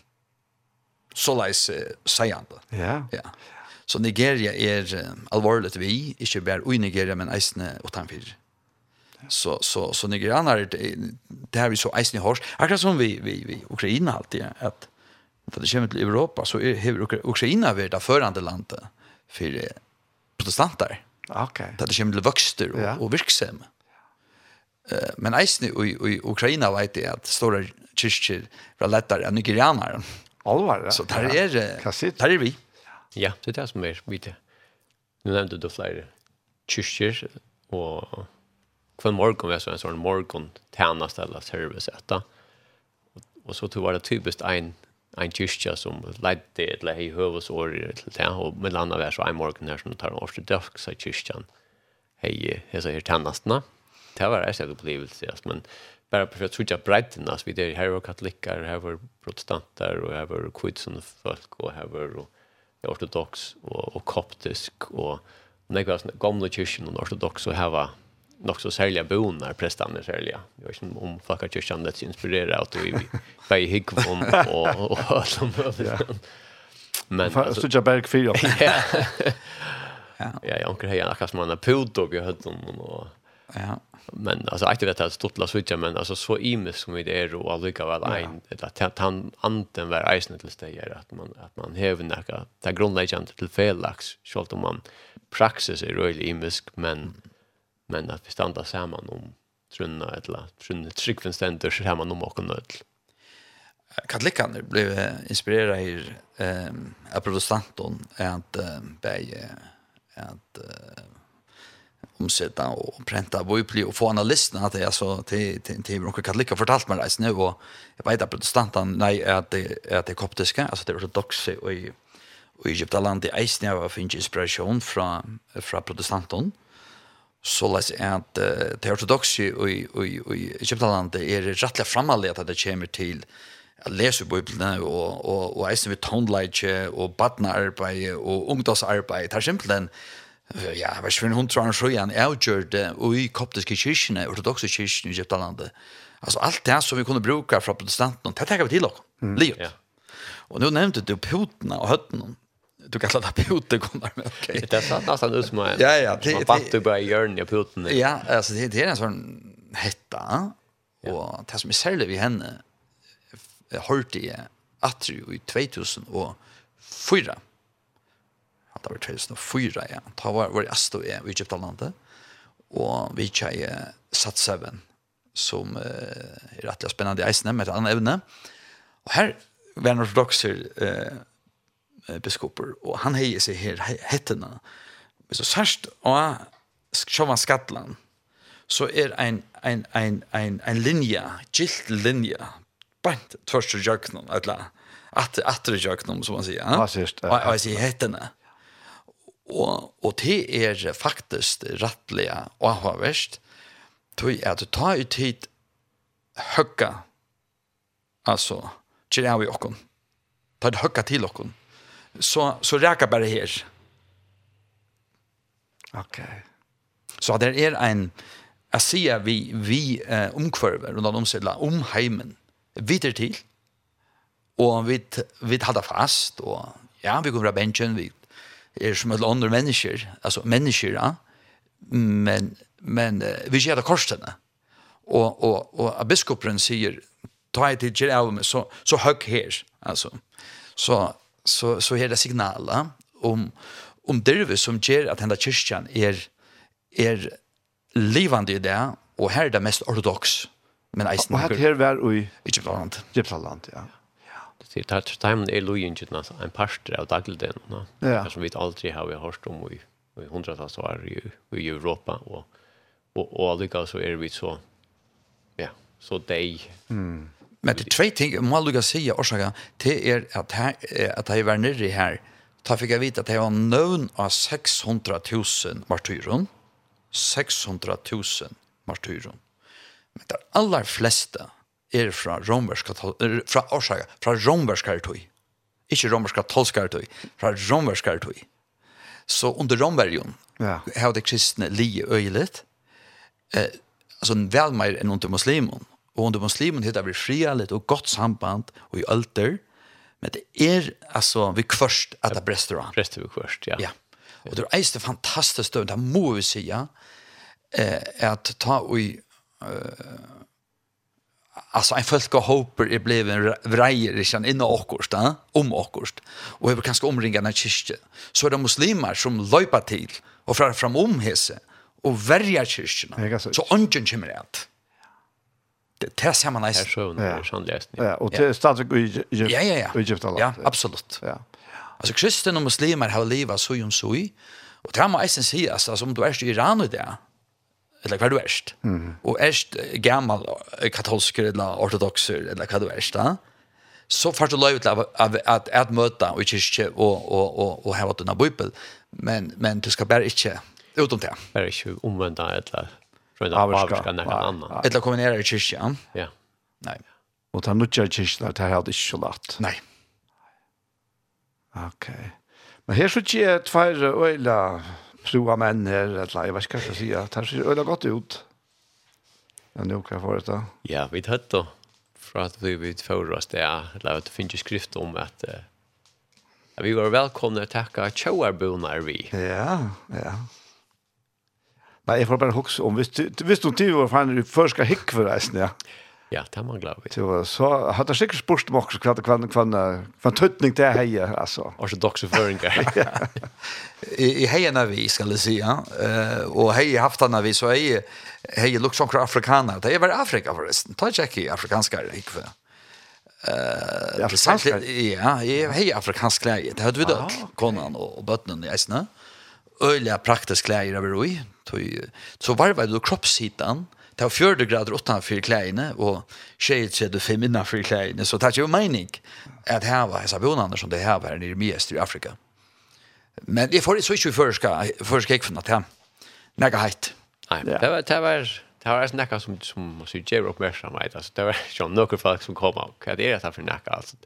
så leis uh, seiende. Ja. ja. Så Nigeria er uh, alvorlig vi, ikke bare i Nigeria, men eisene utenfor. Ja. Så, så, så nigerianer, det, det har vi så eisen i hors. Akkurat som vi, vi, vi Ukraina alltid, at når det kommer til Europa, så er, har Ukraina vært det førende landet for protestanter. Okay. Når det kommer til vøkster og, ja. og virksom. Uh, men eisen i, i, Ukraina vet jeg at store kyrkjer var lettere enn nigerianere. Alvar. Så där är det. Där är vi. Ja, det er det som er vi Nu nevnte du flere kyrkjer, og hver morgen var så en sånn morgen tjeneste eller service etter. Og så tog var det typiskt en en kyrka som ledde eller i huvudsorg til det og med landa var så en morgen her som tar en ortodoxa kyrkan. Hej, jag her tjänastna. Det var det jag upplevelse, men bara för att switcha bredden, alltså vi där här var katoliker, här var protestanter och var kvitsen folk och över var ortodox och och koptisk och när jag var gamla kyrkan och ortodox så här var nog så sälja bonar prästarna sälja. Jag vet inte om fucka kyrkan det inspirerar att vi bei hickvom och och som Men så jag berg fyra. [laughs] Ja. Ja, Ja, jag onkel här akkurat som en pudog jag hade honom och ja men alltså aktivt vet att stottla switcha men alltså så imis som vi det är och allika väl en att han anten var isen till stegar att man att man häver näka där grundläggande till fellax skolt om man praxis är really imisk men men att vi stannar samman om trunna eller trunna tryckven ständer så här man om och nöd katolikan blev inspirerad i ehm av protestanton att bäge att omsätta och pränta bibli och få analysen att jag så till till till några katoliker fortalt mig det nu och jag vet att protestanten nej att det att det koptiska. Alltså det är så och i i Egyptaland i Eisne av finns inspiration från från protestanten. Så läs att det ortodoxa i i i Egyptaland är rättliga framallet att det kommer till att läsa Bibeln och och och Eisne vid tonlight och barnarbete och ungdomsarbete. Tar simpelthen ja, vers for en hundra år siden, jeg og i koptiske kyrkene, ortodoxe kyrkene i Egyptalandet. Altså alt det som vi kunne bruka fra protestanten, det tenker vi til dere, mm. livet. Ja. Og nu nevnte du potene og høttene, du kallar det pute kommer med okej. Det satt nästan ut som Ja ja, det är bara du bara gör ni puten. Ja, alltså det är en sån hetta. Och det som är särskilt vid henne hörde jag att det i 2004 det var 2004, ja. Da var, var jeg stod i Egyptalandet, og vi kjøy satt seven, som uh, er rettelig spennende eisene med et annet evne. Og her var en ortodoxer uh, biskoper, og han heier seg her hettene. Så sørst, og sjåva Skattland, så er ein ein ein ein ein linja, gilt linja. Bant tvørst jøknum, atla. At atter jøknum som man sier. Ja, sist. Og jeg sier hettene. Og, og det er faktisk rettelig og avhverst, tog at du tar ut tid høgga, altså, kjer av i okken, tar det høgga til okken, så, så reker bare her. Ok. Så det er en, jeg sier vi, vi eh, omkvarver, rundt da om heimen, videre til, og vi, vi hadde fast, og ja, vi kommer av bensjen vi är som alla andra människor, alltså människor, ja? men, men vi ger det korsene. Och, och, och biskopen säger, ta ett till av meg, så, så hög her, Alltså. Så, så, så er det signaler om, om det som ger att denne kyrkan är, är livande i det, och her är det mest ortodox. Men eisen. Och här var i Egyptaland. Egyptaland, ja det tar timen är lojen ju nås en pastor av dagligen va ja. som vi aldrig har vi hört om i i hundratals år i, i Europa och och och alltså så är vi så ja så de mm. men det tre ting må man lukar säga orsaken till er att här at här var nere her. Ta fikk jeg vite at det var någon av 600 000 martyrer. 600 000 martyrer. Men de aller fleste er fra romerska fra orsaga fra romerska tøy. Ikkje romerska tolska tøy, fra romerska tøy. Så under romerion ja. har det kristne li øyelit. Eh, altså vel mer enn under muslimon. Og under muslimon hittar vi frialit og godt samband og i alter. Men det er altså vi kvørst at det brester an. Brester vi kvørst, ja. ja. Og det er det fantastiskt stund, det må vi säga, eh, at ta og eh alltså en folk och hoper är blev en vrejer i kan inne åkost eh? om åkost och över kanske omringande kyrkje så är det muslimer som löper till och fram fram om hesse och värja kyrkan. Så ungen kommer att det tar sig man nice ja. sån läsning ja och det stadig i ja ja ja. ja absolut. Ja. Alltså kristen och muslimer har leva så ju så och det har man isen sig alltså om du är i Iran och där eller hva du erst. Mm. Og erst gammal katolsker eller ortodoxer eller hva du erst da, så får du lov til at, at, at møta og kyrkje og, og, og, og heva denne bøybel, men, men du skal bare ikke utom det. Bare ikke omvenda eller avvarska nekka anna. Eller kombinere i kyrkje, ja. Ja. Nei. Og ta nutja i kyrkje, det er det ikke så lagt. Nei. Ok. Men her så ikke jeg tvær øyla troa menn her, eller jeg vet ikke hva jeg skal si, Det her ser øyla godt ut. Ja, nå kan jeg få det. Ja, vi tatt da. Fra at vi vet for oss det, eller at det finnes skrift om at uh, vi var velkomne til å takke tjåarbonar vi. Ja, ja. Nei, jeg får bare huske om, hvis du, hvis du tyver, for han først skal hikke for reisen, ja. Ja. Ja, det manglar vid. Så, så har det sikkert spørst om også hva, hva, hva, hva tøtning det er heie, altså. Ortodokse føringer. [laughs] I, I heien er vi, skal jeg si, ja. Uh, og heie haftan er vi, så heie, heie lukk sånn afrikaner. Det er bare Afrika, forresten. Ta ikke ikke afrikanskere, ikke for. Uh, afrikanskere? Ja, afrikansk afrikanskere. Det hadde vi dødt, konan og, og bøttene i eisene. Øyla praktisk klær er vi roi. Så varvar du kroppshitan, det var 40 grader utanför kläderna och tjejer ser du fem innanför kläderna så det är ju mening att här var dessa bonarna som det här var nere mest i Afrika. Men det får så inte förska förska gick från att hem. Näga hett. Nej, det var det var det var snacka som som så ger upp mer som vet alltså det var ju några folk som kom och vad är det här för näka alltså.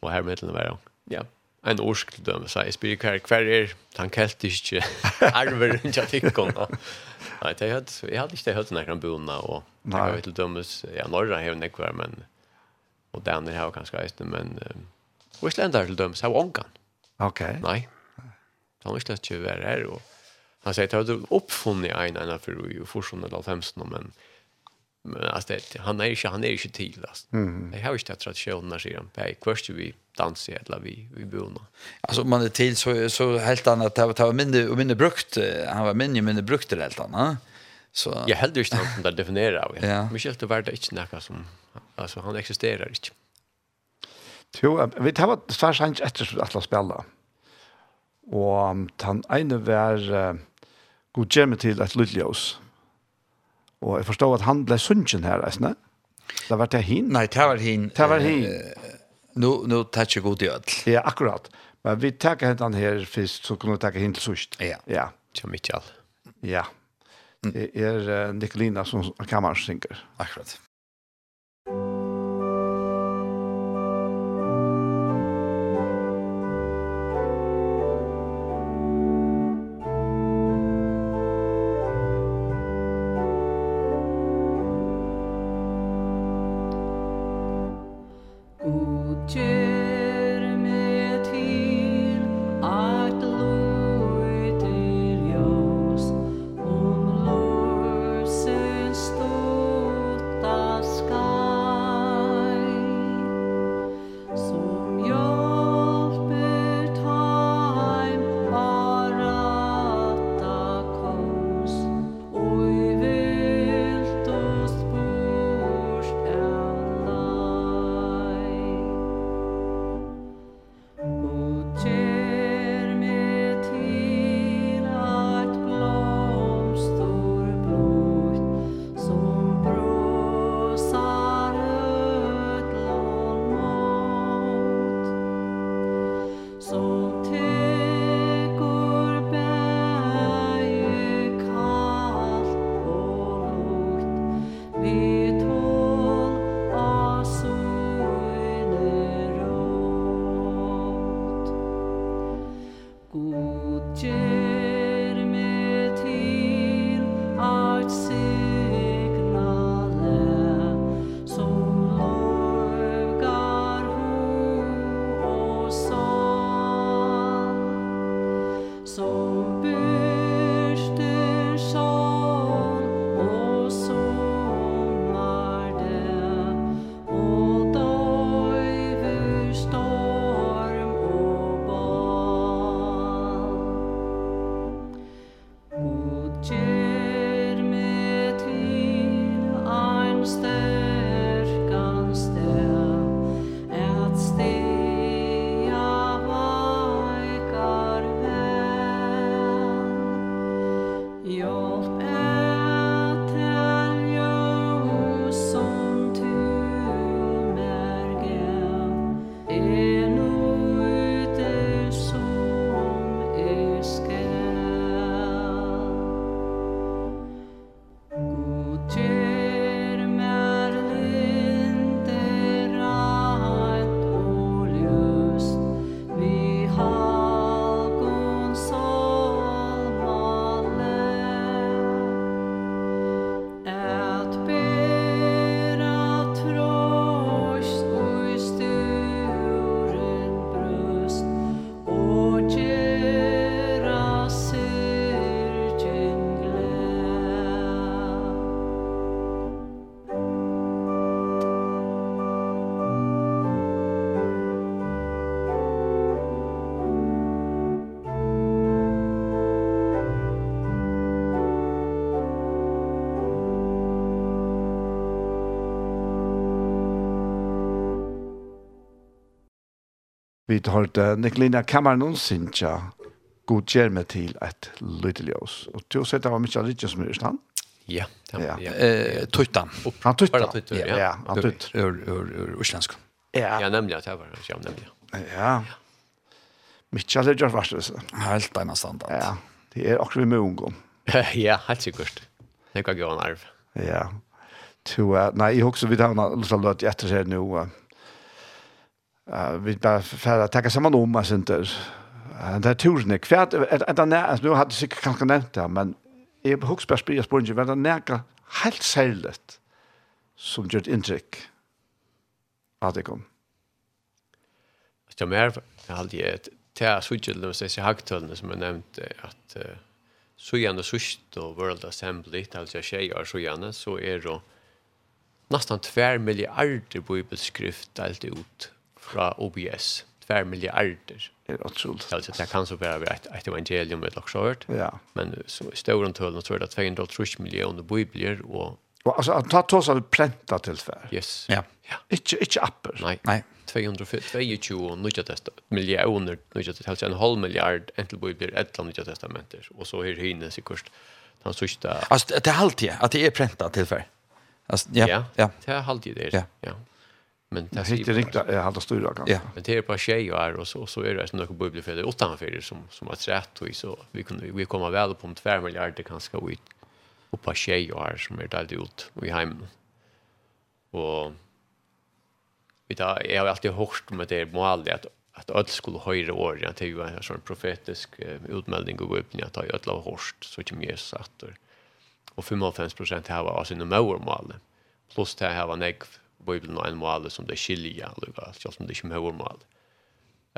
Och här mitten var det. Ja en orsk til dem, så jeg spyr hver, hver er den keltiske arver rundt jeg fikk henne. Nei, det hadde, jeg hadde ikke hørt några bona och jag vet inte om ja norra har jo kvar men och där nere har kanskje inte men Isländare till döms har onkan. Okej. Nej. Han visste ikke ju är og han sier, att du oppfunnet en annan for ju fortfarande av 15 men Men alltså det han är ju han är ju till alltså. Mm. Det har ju stått traditioner sedan på kvörst vi dansa eller vi vi bona. Alltså man är till så så helt annat det var mindre och mindre brukt han var mindre mindre brukt det helt annat. Så jag hade ju inte något att definiera. Ja. Men det var det inte något som alltså han existerar inte. Jo, vi tar vad svär sent efter att la spela. Och han ene var god gemme til at Lutlios. Og jeg forstår at han ble sunnjen her, ikke? Det var det hin? Nei, det var hin. Det var hin. Nå, nå tar ikke god i ødel. Ja, akkurat. Men vi tar hentan her først, så kan vi ta henne til sørst. Ja, ja. Kjem ikke all. Ja. Det er Nikolina som kammersynger. Akkurat. Vi tar det Nikolina Kammaren Sinja god gjør meg til et lydeljøs. Og til å se det var mye av som er i stand. Ja, ja. ja. Eh, tuttan. Han tuttan. Bara tuttan, ja. ja. Han tuttan. Ur, ur, ur, ur Ja. Ja, nemlig at jeg var, ja, nemlig. Ja. Mykje av Lidjøs det. Helt beina standard. Ja, det er akkurat vi med ungdom. [laughs] ja, helt sikkert. Det kan gå en arv. Ja. To, uh, nei, jeg husker vi tar en løt etter seg nå. Uh, Uh, vi bara för att tacka samman om oss inte. Det här tusen är kvärt. Nu hade jag säkert kanske nämnt det, men jag har också bara spyrir spåren men det närkar helt särligt som gör ett intryck av det kom. Jag mer jag hade jag det här sujtjölden och sig hagtölden som jag nämnde att så gärna sust och World Assembly, alltså jag säger så gärna så är då nästan 2 miljarder bibelskrift allt ut fra OBS, 2 milliarder. Det er otroligt. Alltså det kan så vara ett ett evangelium med också hört. Ja. Men så i stora tal så är det 230 miljoner bibler och Och altså, att ta oss att pränta till tvär. Yes. Ja. Ja. Inte inte apper. Nej. Nej. 222 och nya testament miljoner nya testament en halv miljard entel bibler ett land nya testamenter och så är det hinner sig kost. Den sista. Alltså det är alltid att det är präntat till tvär. Alltså ja. Ja. Det är halvtid det. Ja. ja. Men det är inte riktigt jag hade stora kan. Ja, men det är på tjej och är och så så är det några bubbelfäder åtta för som som har trätt och så vi kunde vi kommer väl på om 2 miljarder kanske ut och på tjej och är som är där ut i hem. Och vi tar jag har alltid hört om att det är mål att att öll skulle höra år att det är ju en sån profetisk utmelding och gå att öll har hört så till mer satt och 55 har alltså sina mål plus det här var nekv Bibelen og en mål som det skilja, lukka, selv om det ikke med mål.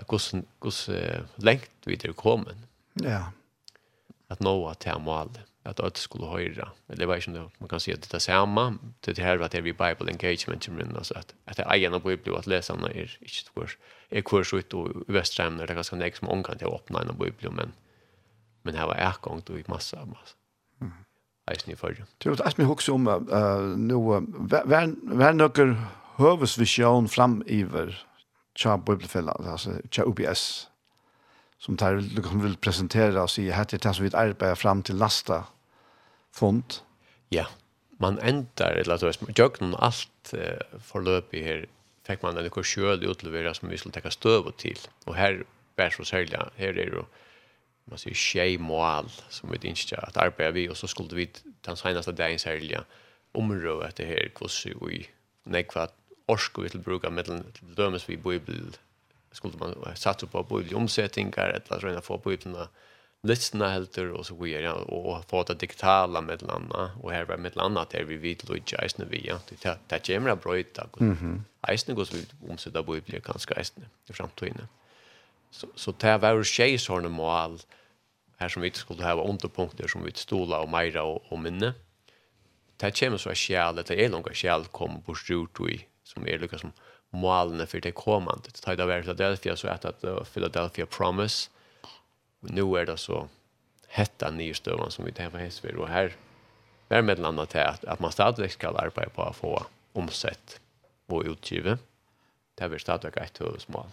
Hvordan, hvordan lengt vi til kommet. Ja. At nå at det mål, at det skulle høyre. Det var ikke noe, man kan si at det er samme, det her var det vi Bible engagement, men altså at, at det er egen av Bibelen, og at leserne er ikke kurs, er kurs ut og i Vestremner, det er ganske nek som omgang til å åpne en av Bibelen, men, men her var jeg gang til masse, masse. Mm eisen i fyrir. Du vet, jeg husker om, nå, hver nøkker høvesvisjon framiver tja bibelfella, altså tja UBS, som tar, liksom, vil presentera og si, hette det som vi arbeider fram til lasta fond. Ja, man endar, eller at du vet, alt eh, forløpig her, fikk man en kurs sjøl utlevera som vi skulle tekka støv til, og her, bär så sälja här är det man säger tjej mål som vi inte att arbeta vi, och så skulle vi den senaste dagen særlig område etter her, och vi nekva orsko vi till bruka middelen, till dömes vi bibel, skulle man satsa på bibel omsättningar eller så røyna få bibelna listna helter, och så vidare ja, och få det digitala middelen anna, och här var middelen anna där vi det lujtja eisne vi, ja, det gemra kjemra brøyta, eisne gos vi omsätta bibel, kanskje eisne, i framtøyne. Mm Så, så det var tjej såna mål här som vi inte skulle ha underpunkter som vi stola och mera och, och minne. Det kommer så att det är långa själ kom på stort och i som är lika som målen för det kommande. Det tar det var Philadelphia så att det Philadelphia Promise. Nu är det så hetta nystövan som vi tar på Hesver och här är med annat till att, att man stadigt ska arbeta på att få omsett och utgivet. Det är väl stadigt ett huvudmål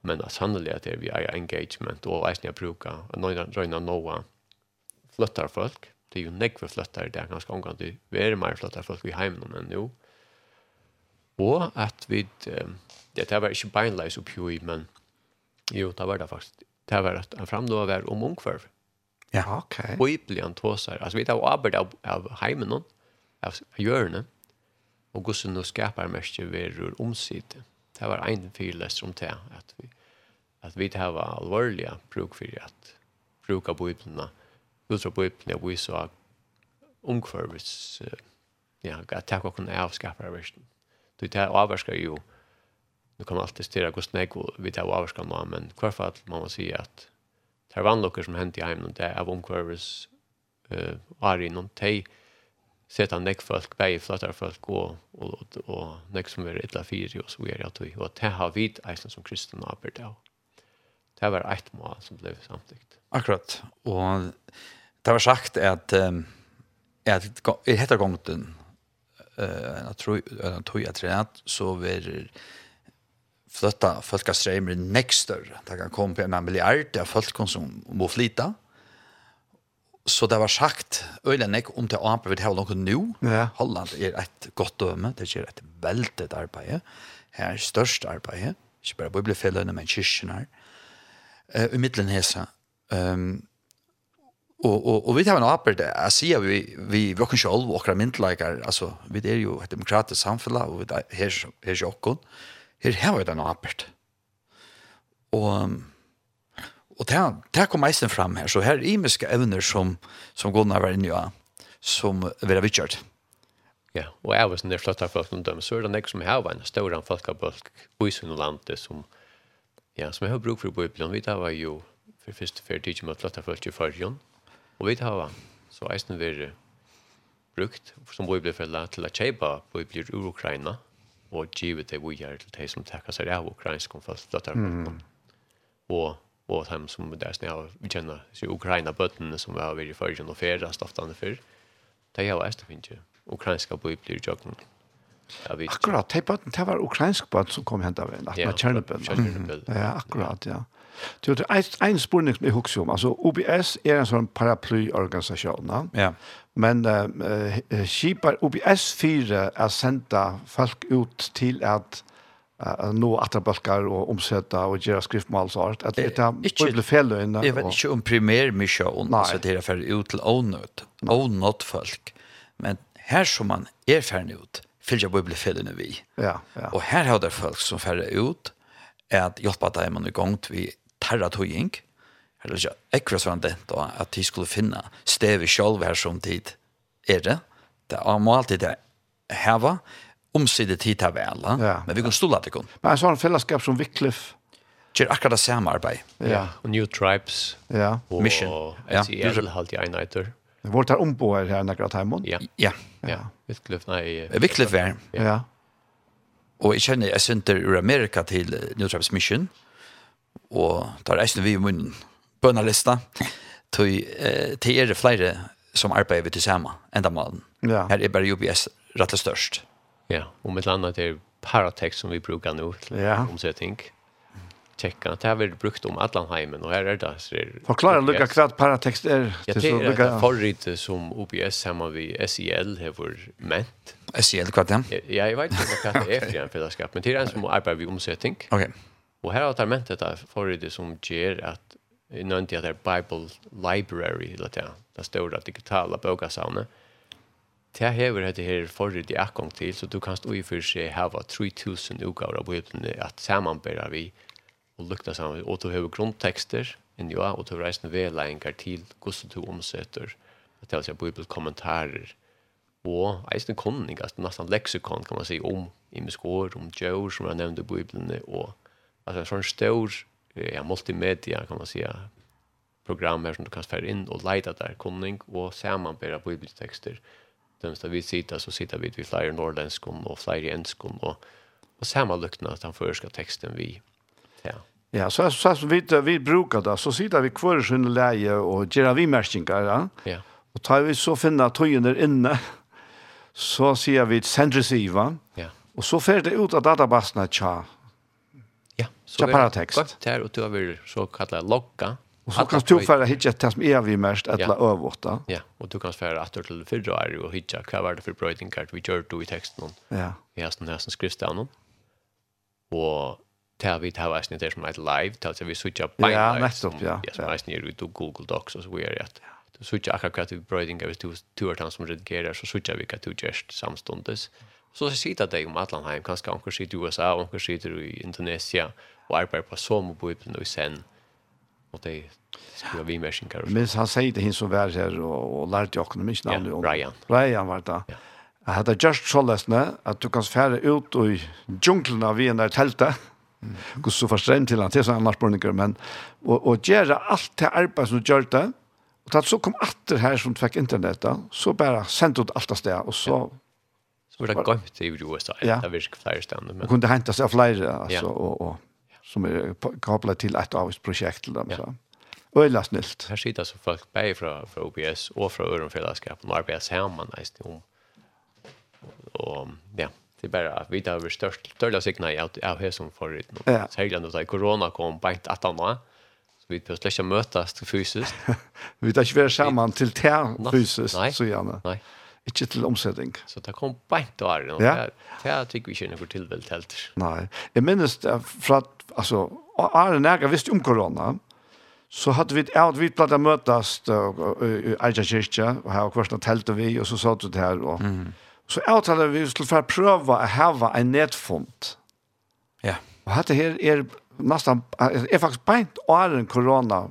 men att sannolikt att det vi är engagement och att jag brukar några röjna några flöttar folk det är ju nekve flöttar det är ganska omgående vi är mer flöttar folk i hemmen än nu og at vi det här var inte beinleis oppi men jo det var det faktiskt det var att han framdå var om ungkvarv ja. Okej okay. och ibland tåsar alltså vi tar arbeid av, av heimen av hjørne og gussen og skapar mest verur omsidig det var en fyrlest om det, at vi, at vi det var alvorlige bruk for at bruka bøyblene, utra bøyblene, og vi så omkvarvis, ja, at det var kunne avskapere versen. Det er avvarskar jo, nu kan man alltid styra hvordan jeg vi tar avvarskar nå, men hverfall må man si at det er vannlokker som hendte i heimen, det er av omkvarvis uh, ari noen teg, sett han nek folk, bæg flottar folk og, og, og, og nek som er illa fyri og så er at vi, Og det har vi eisen som kristne arbeid av. Det var eit mål som ble samtidigt. Akkurat. Og det var sagt at um, at i hetta gongten eh jag tror jag tror jag tror att så ver flytta folka next nästa. Det kan komma på en miljard av folk som må flytta. Mm Så det var sagt, Øylenek, om til Amper vil ha noe nå. Ja. Holland er et godt døme, det er et veldig arbeid. Her er størst arbeid, ikke bare bibelfellene, men kyrkjen her. Uh, I middelen hesa. Um, og, og, og vi tar en Amper, det Jeg sier vi, vi, vi åkken selv, og åkker myndelager, altså, vi er jo et demokratisk samfunn, og vi er, her, her er åkken. Her har vi den Amper. Og... Um, og det, det kom eisen fram her, så her er imiske evner som, som Gunnar var inne i, som vi har vittgjørt. Ja, og jeg var sånn der flottet folk om dem, så er det nek som har en større enn i sin landet som, ja, som jeg har bruk for i Bibelen. Vi tar jo for første fyrt tid med flottet folk i fargen, og vi tar så eisen vi brukt som Bibelfella til å kjøpe Bibler ur Ukraina, og givet det vi gjør til de som takker seg av ukrainsk om flottet folk. Mm. Og og dem som der som jeg vi kjenner, så Ukraina-bøttene som vi har vært i førgen og ferast oftane før, de har vært finnes ukrainska bøyblir i vi Akkurat, det var, det var ukrainsk bøtt som kom hent av en, at man Tjernobyl. Ja, akkurat, ja. Det er en, en spurning som jeg husker om, altså OBS er en sånn paraplyorganisasjon, ja. men uh, skipar OBS 4 er sendt folk ut til at uh, nå atterbalkar og omsetta og gjøre skriftmål og sånt. At det er ikke felle inne. Jeg vet ikke om primær mye det er for ut til ånøtt, ånøtt folk. Men her som man er ferdig ut, fyller jeg bøyble vi. Ja, ja. Og her har det folk som ferdig ut, er at hjelpa dem man i gang til terra tøying, eller ikke akkurat sånn det, da, at de skulle finne stev i sjølv her som tid er det. Det er alltid det heva, omsidig tid til vel, Ja. Men vi kan stola det kun. Men en sån fällskap som Wycliffe Ger akkurat det samme arbeid. Ja. Og New Tribes. Ja. Og Mission. Ja. SEL halte jeg nøyter. Det var der ombå her her akkurat hjemme. Ja. Ja. Ja. Wycliffe, nei. Wycliffe vær. Ja. Og jeg kjenner jeg sender ur Amerika til New Tribes Mission. Og tar reisen vi i munnen. Bønnerlista. til, eh, til er det flere som arbeider vi til samme enda malen. Ja. Her er bare UBS rett og størst. Ja, och med annat är paratext som vi brukar nu till ja. omsättning. Checka. Det har vi brukt om Atlanheimen och här är det så är Förklara lika kvart paratext är ja, det så lika förrit som OBS hemma vi SEL har för ment. SEL kvart ja. Ja, jag vet inte vad det är för en fällskap, men det är en som arbetar vi omsättning. Okej. Och här har det mentet där förrit som ger att i nøynt at det er Bible Library, eller det, det store digitale bøkasavnet, Det hever dette her forrige akkong til, så du kan stå i for seg hava 3000 utgaver av Bibelen at samanbæra vi og lukta saman. Og du hever grunntekster inni ja, og du hever reisende vedleggingar til hvordan du omsetter det er bibelkommentarer og eisne konning, altså nesten leksikon kan man si om imeskår, om djør som jeg nevnte i Bibelen og altså en sånn stor ja, multimedia kan man si program her som du kan fære inn og leida der konning og samanbæra bibeltekster og dem som vi sitter så sitter vi vid flere norrländskon og flere enskon og, og sammanlukna at han først skal teksten vi. Ja. Ja, så så, så vi vi brukar det så sitter vi kvar i sin läge och gör vi märskingar, ja. Ja. Och tar vi så finna tojer inne så ser vi centrisiva. Ja. Och så fer det ut att databasen är tja. Ja, så tja det är paratext. Gott här och då vill så kalla logga. Och så kan du föra hit det som är vi mest att la överta. Ja, och du kan färra att till förra är och hitcha vad var det för bröding kart vi gör då i texten. Ja. Vi har den här som skrivs där någon. Och tar vi det här avsnitt där som är live, tar vi switcha på live. Ja, nettopp, ja. Ja, som är nere ute Google Docs och så vidare. Ja du switcha akkurat hur brödingar hvis du tur han som redigerar så switcha vi att du just samstundes. Så sitter det om Atlantheim, kanskje anker sitter i USA, anker sitter i Indonesia og arbeider på som og bor i sen och det skulle vi mer synkar. Men han säger det hin som var här och, och lärde inte namn ja, Ryan. Ryan var det. Ja. Jag hade just så läsna att du kan färra ut i djungeln av en där tälta. Mm. Så förstränd till han till så annars brunner men och och göra allt det arbete som gör det. Och att så kom åter här som fick internet då så bara sent ut allt det där och så så var det gott i USA. Ja. Det var ju flera ställen men. Kunde hämta sig flera alltså och och som er kablet til et avgiftsprosjekt til dem. Ja. Så. Øyla snilt. Her sitter så folk bare fra, fra OBS og fra Ørenfellesskapen og arbeider sammen nesten om. Og ja, det er bare at vi tar vært størst, større sikna i at jeg har som forut nå. Ja. Særlig når korona kom på en tatt annet, så vi plutselig ikke møtes fysisk. [laughs] vi tar ikke være sammen til det fysisk, så gjerne. Nei, nei ikke til omsetning. Så det kom beint til Arjen, og ja. det er ikke vi kjenner hvor tilvelt helt. Nei, jeg minnes det fra at, altså, Arne og visste om korona, så hadde vi, ja, vi platt å møtes i Eidja kyrkja, og her var hversen teltet vi, og så satt vi det her, og mm. så avtalte vi skulle få prøve å heve en nedfond. Ja. Og dette her er nästan är faktiskt bänt åren korona,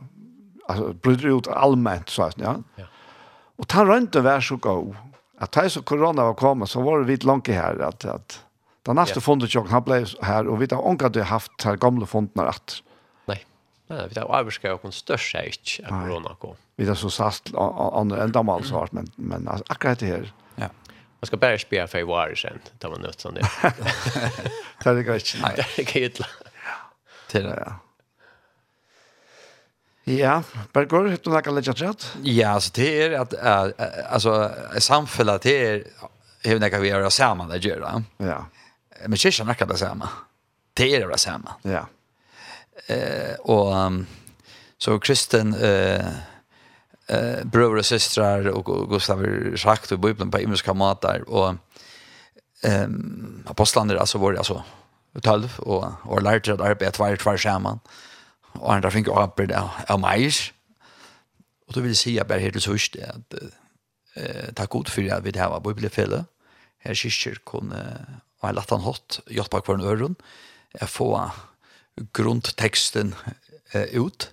altså, bryter ut allmänt så att ja. ja. Og ta runt det vär så god att här så corona var komma så var det vitt långt här att att den nästa yeah. fondet jag har blivit här och vi har onkat det haft här gamla fondnar att nej nej vi har avskär och störst sig inte corona kom vi har så sast andra ändamål så att men men akkurat det här ja Man ska bara spela för i varje sen, tar man sån det. Det är det gott. Det är gott. Det är det, ja. [laughs] [laughs] Ja, Bergur, hur du nakar lägga chat? Ja, alltså det är att äh, alltså samfället det är hur nakar vi göra samma det gör det. Ja. Men kyrkan nakar det samma. Det är det samma. Ja. Eh och så kristen eh eh bröder och systrar och Gustav sagt och Bibeln på himmelska matar och ehm apostlarna alltså var alltså 12 och och lärde att arbeta var tvärs samman. Eh og han fikk arbeid av meis. Og då vil jeg si at bare helt sørst at eh, takk god for at vi har her var bibelfelle. Her kyrkjer kunne, og jeg lagt han hatt, hjelpe hver en øren, jeg få grunnteksten eh, ut.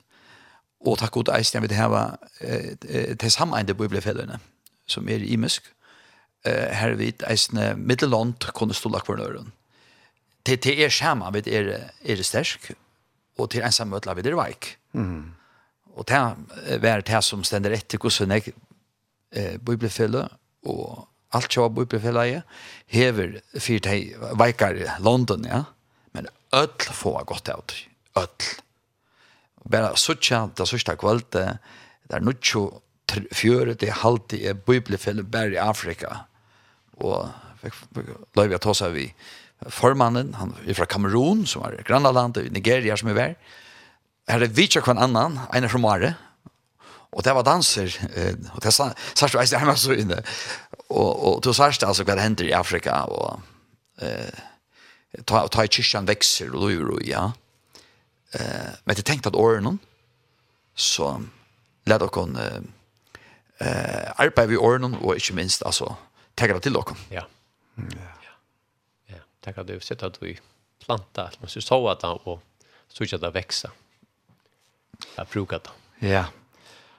Og takk god eisen jeg vil det her eh, til sammeinde bibelfellene, som er imisk. Eh, her vil eisen middelland kunne stå lagt hver en øren. Det, det er skjermen, vet er, er det sterk, og til ensam møtla vi der veik. Mm. Og det var det som stender etter hvordan jeg eh, bibelfelle og alt som var bibelfelle jeg hever fyrt de veikar i London, ja. Men ødel få jeg godt av det. Ødel. Bare suttja, det sørste kvalt, det er nuttjo fjøre, det er halvtid bibelfelle bare i Afrika. Og løyve jeg tåsa vi. Eh, formannen, han er fra Kamerun, som er grannalandet, Nigeria som er vær. Her er Vitsa kvann annan, en er fra Mare, og det var danser, og det sa, sa du, jeg hjemme så inne, og, og du sa altså hva det hender i Afrika, og eh, ta, ta i kyrkjan vekser, og lurer, og ja. Eh, men jeg tenkte at årene, så led dere eh, arbeid i årene, og ikke minst, altså, tenker det til dere. Ja. Ja det att du sitta att vi planta allt så så att han och så att det växa. Jag brukar det. Ja.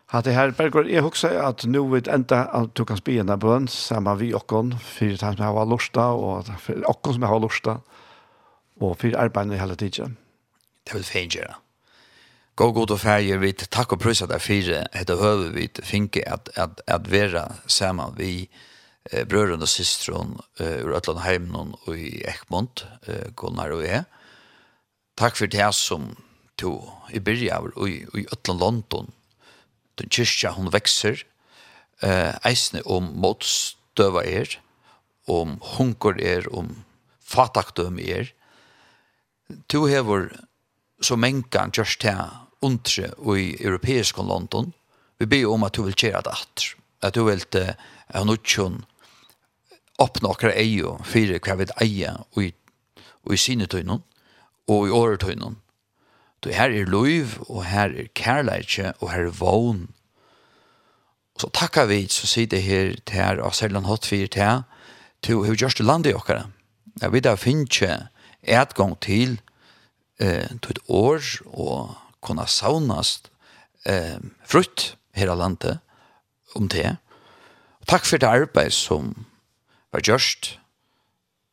Hade det här Berger jag också att nu vet ända att du kan spela bön samma vi och kon för det som har lusta och för och som har lusta och för arbete hela tiden. Det vill fejra. Gå god och färger vid tack och prisa där fyra heter höver vid finke att att att vara samma vi eh, brøren og systeren eh, ur Øtland Heimnon og i Ekmont, eh, Gunnar og jeg. Takk for det som to i byrja og i, i Øtland London. Den kyrkja hun vekser, eh, eisne om motstøva er, om hunker er, om fatakdøm er. To hever så mengan just her undre og i europeisk London. Vi ber om at du vil gjøre det at. At du vil til uh, åpne ei og fire hva vi eier og i, og i sinetøynen og i åretøynen. Du, her er lov, og her er kærleikje, og her er vogn. Og så takkar vi, så sier det her til her, og selv om hatt fyrir til her, til hva gjørste landet i okkara. Jeg vet at finnes etgang til eh, til et år og kunne saunast eh, frutt her av landet om det. Og takk for det arbeid som var gjørst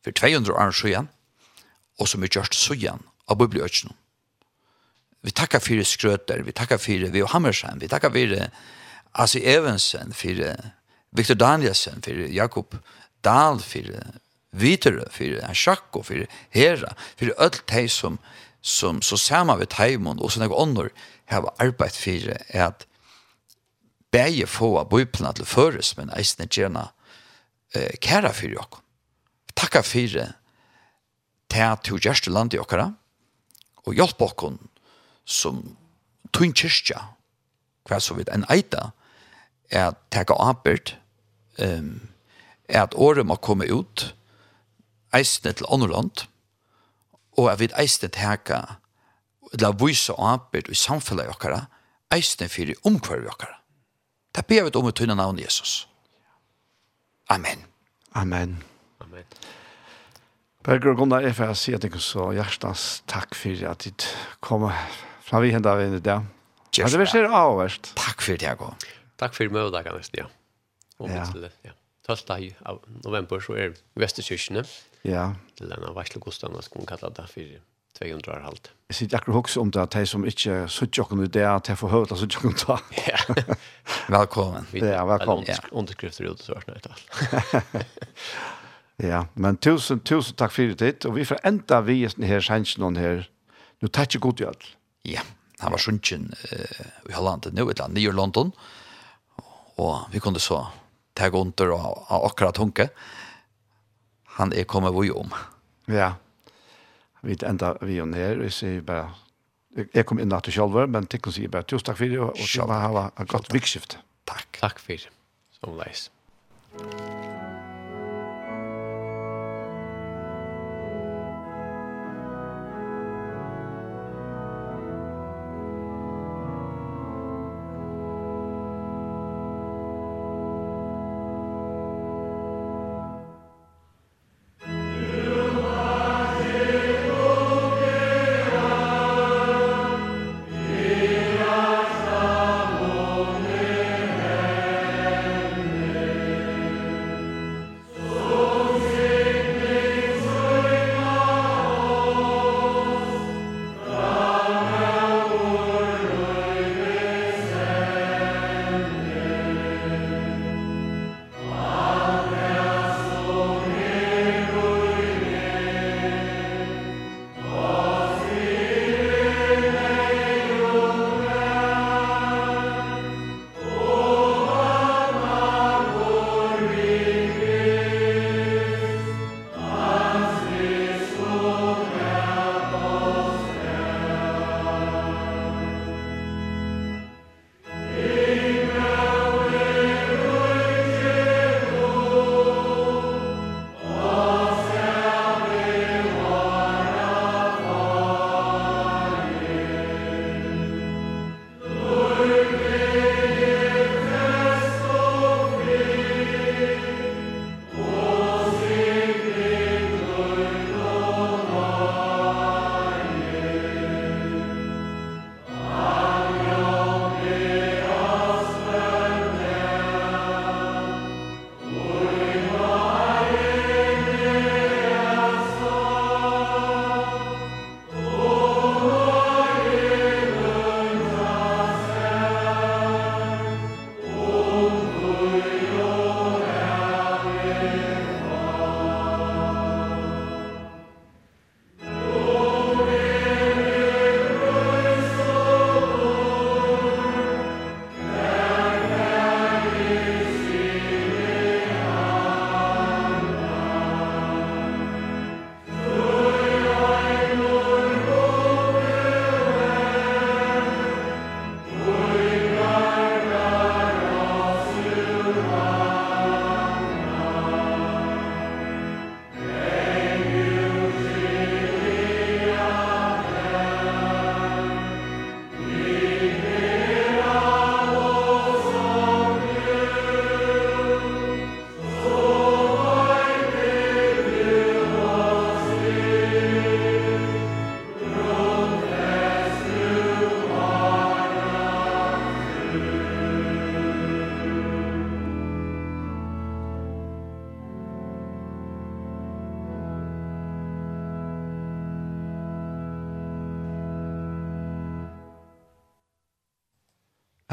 for 200 år siden, og som er gjørst siden av bibliotjene. Vi takkar for Skrøter, vi takkar for Vio Hammersheim, vi takkar for Asi Evensen, for Victor Danielsen, for Jakob Dahl, for Vitere, for Sjakko, for Hera, for alt de som, som så saman ved Teimon og sånne ånder har arbeidt for at bæge få av bøyplene til føres, men eisne gjerne eh, kæra fyrir okkom. Takka fyrir til at du land i okkara, og hjelp okkom som tunn kyrkja, hva så vidt en eita, er at takka apert um, er at året må komme ut, eisne til andre land, og at vi eisne teka, eller vise apert i samfunnet i okkara, eisne fyrir omkvar i okkara. Det ber vi om å tunne navn Jesus. Amen. Amen. Amen. Berger og Gunnar, jeg får si at jeg så hjertens takk for at du kom fra vi hendet inn i det. Ja, det vil skje avhverst. Takk for det, Jakob. Takk for mødagene, ja. Og ja. Til, ja. 12. av november så er Vesterkirkene. Ja. Til denne varselgodstanden, skal man kalle det, for 200 år halt. Jeg sitter akkurat hos om det at de som ikke sutt jokken ut det, at jeg får høre det sutt jokken ta. Ja. velkommen. Ja, velkommen. Ja. Underskrifter ut, så vart det nøyt Ja, men tusen, tusen takk for det, og vi får enda vi her sannsjonen her. Nå tar ikke god gjød. Ja, han var sunnkjen uh, i Holland, nå et land, nye London, og vi kunne så ta under og, og akkurat hunke. Han er kommet vi om. Ja, vi enda vi og her, og jeg sier bare, jeg kom inn at du selv, men tikkene sier bare, tusen takk for det, og så må ha et godt vikskift. Takk. Takk for det. Som leis. Takk.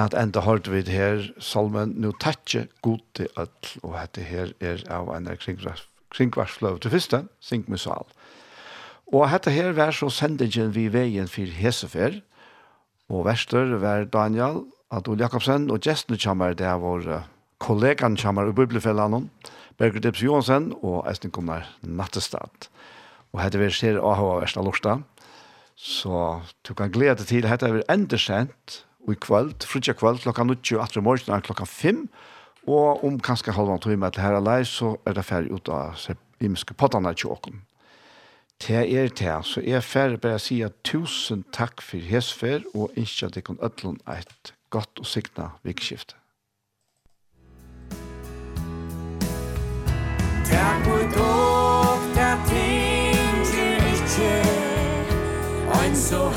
at enda hørte vi her salmen nu tatje god til ødel, og dette her er av en kringvarsfløv til første, sink med sal. Og dette her var så sendingen vi veien for Hesefer, og verster var Daniel, Adol Jakobsen, og gestene kommer det er vår kollegaen kommer i Bibelfellene, Berger Dips Johansen og Esten Kumnar Nattestad. Og dette vil skje av hva verste lortet, så du kan glede til dette vil enda sendt, i kvöld, frutja kvöld, klokka 20, atre morgen, klokka 5, og om kanskje halvann tog til her alai, så er det ferdig ut av imiske pottene til tjåken. Til er til, så er ferdig bare å si at tusen takk for hesfer, og ikke at det kan ødlån et godt og sikna vikskifte. Takk for dog, der ting til ikke, ein så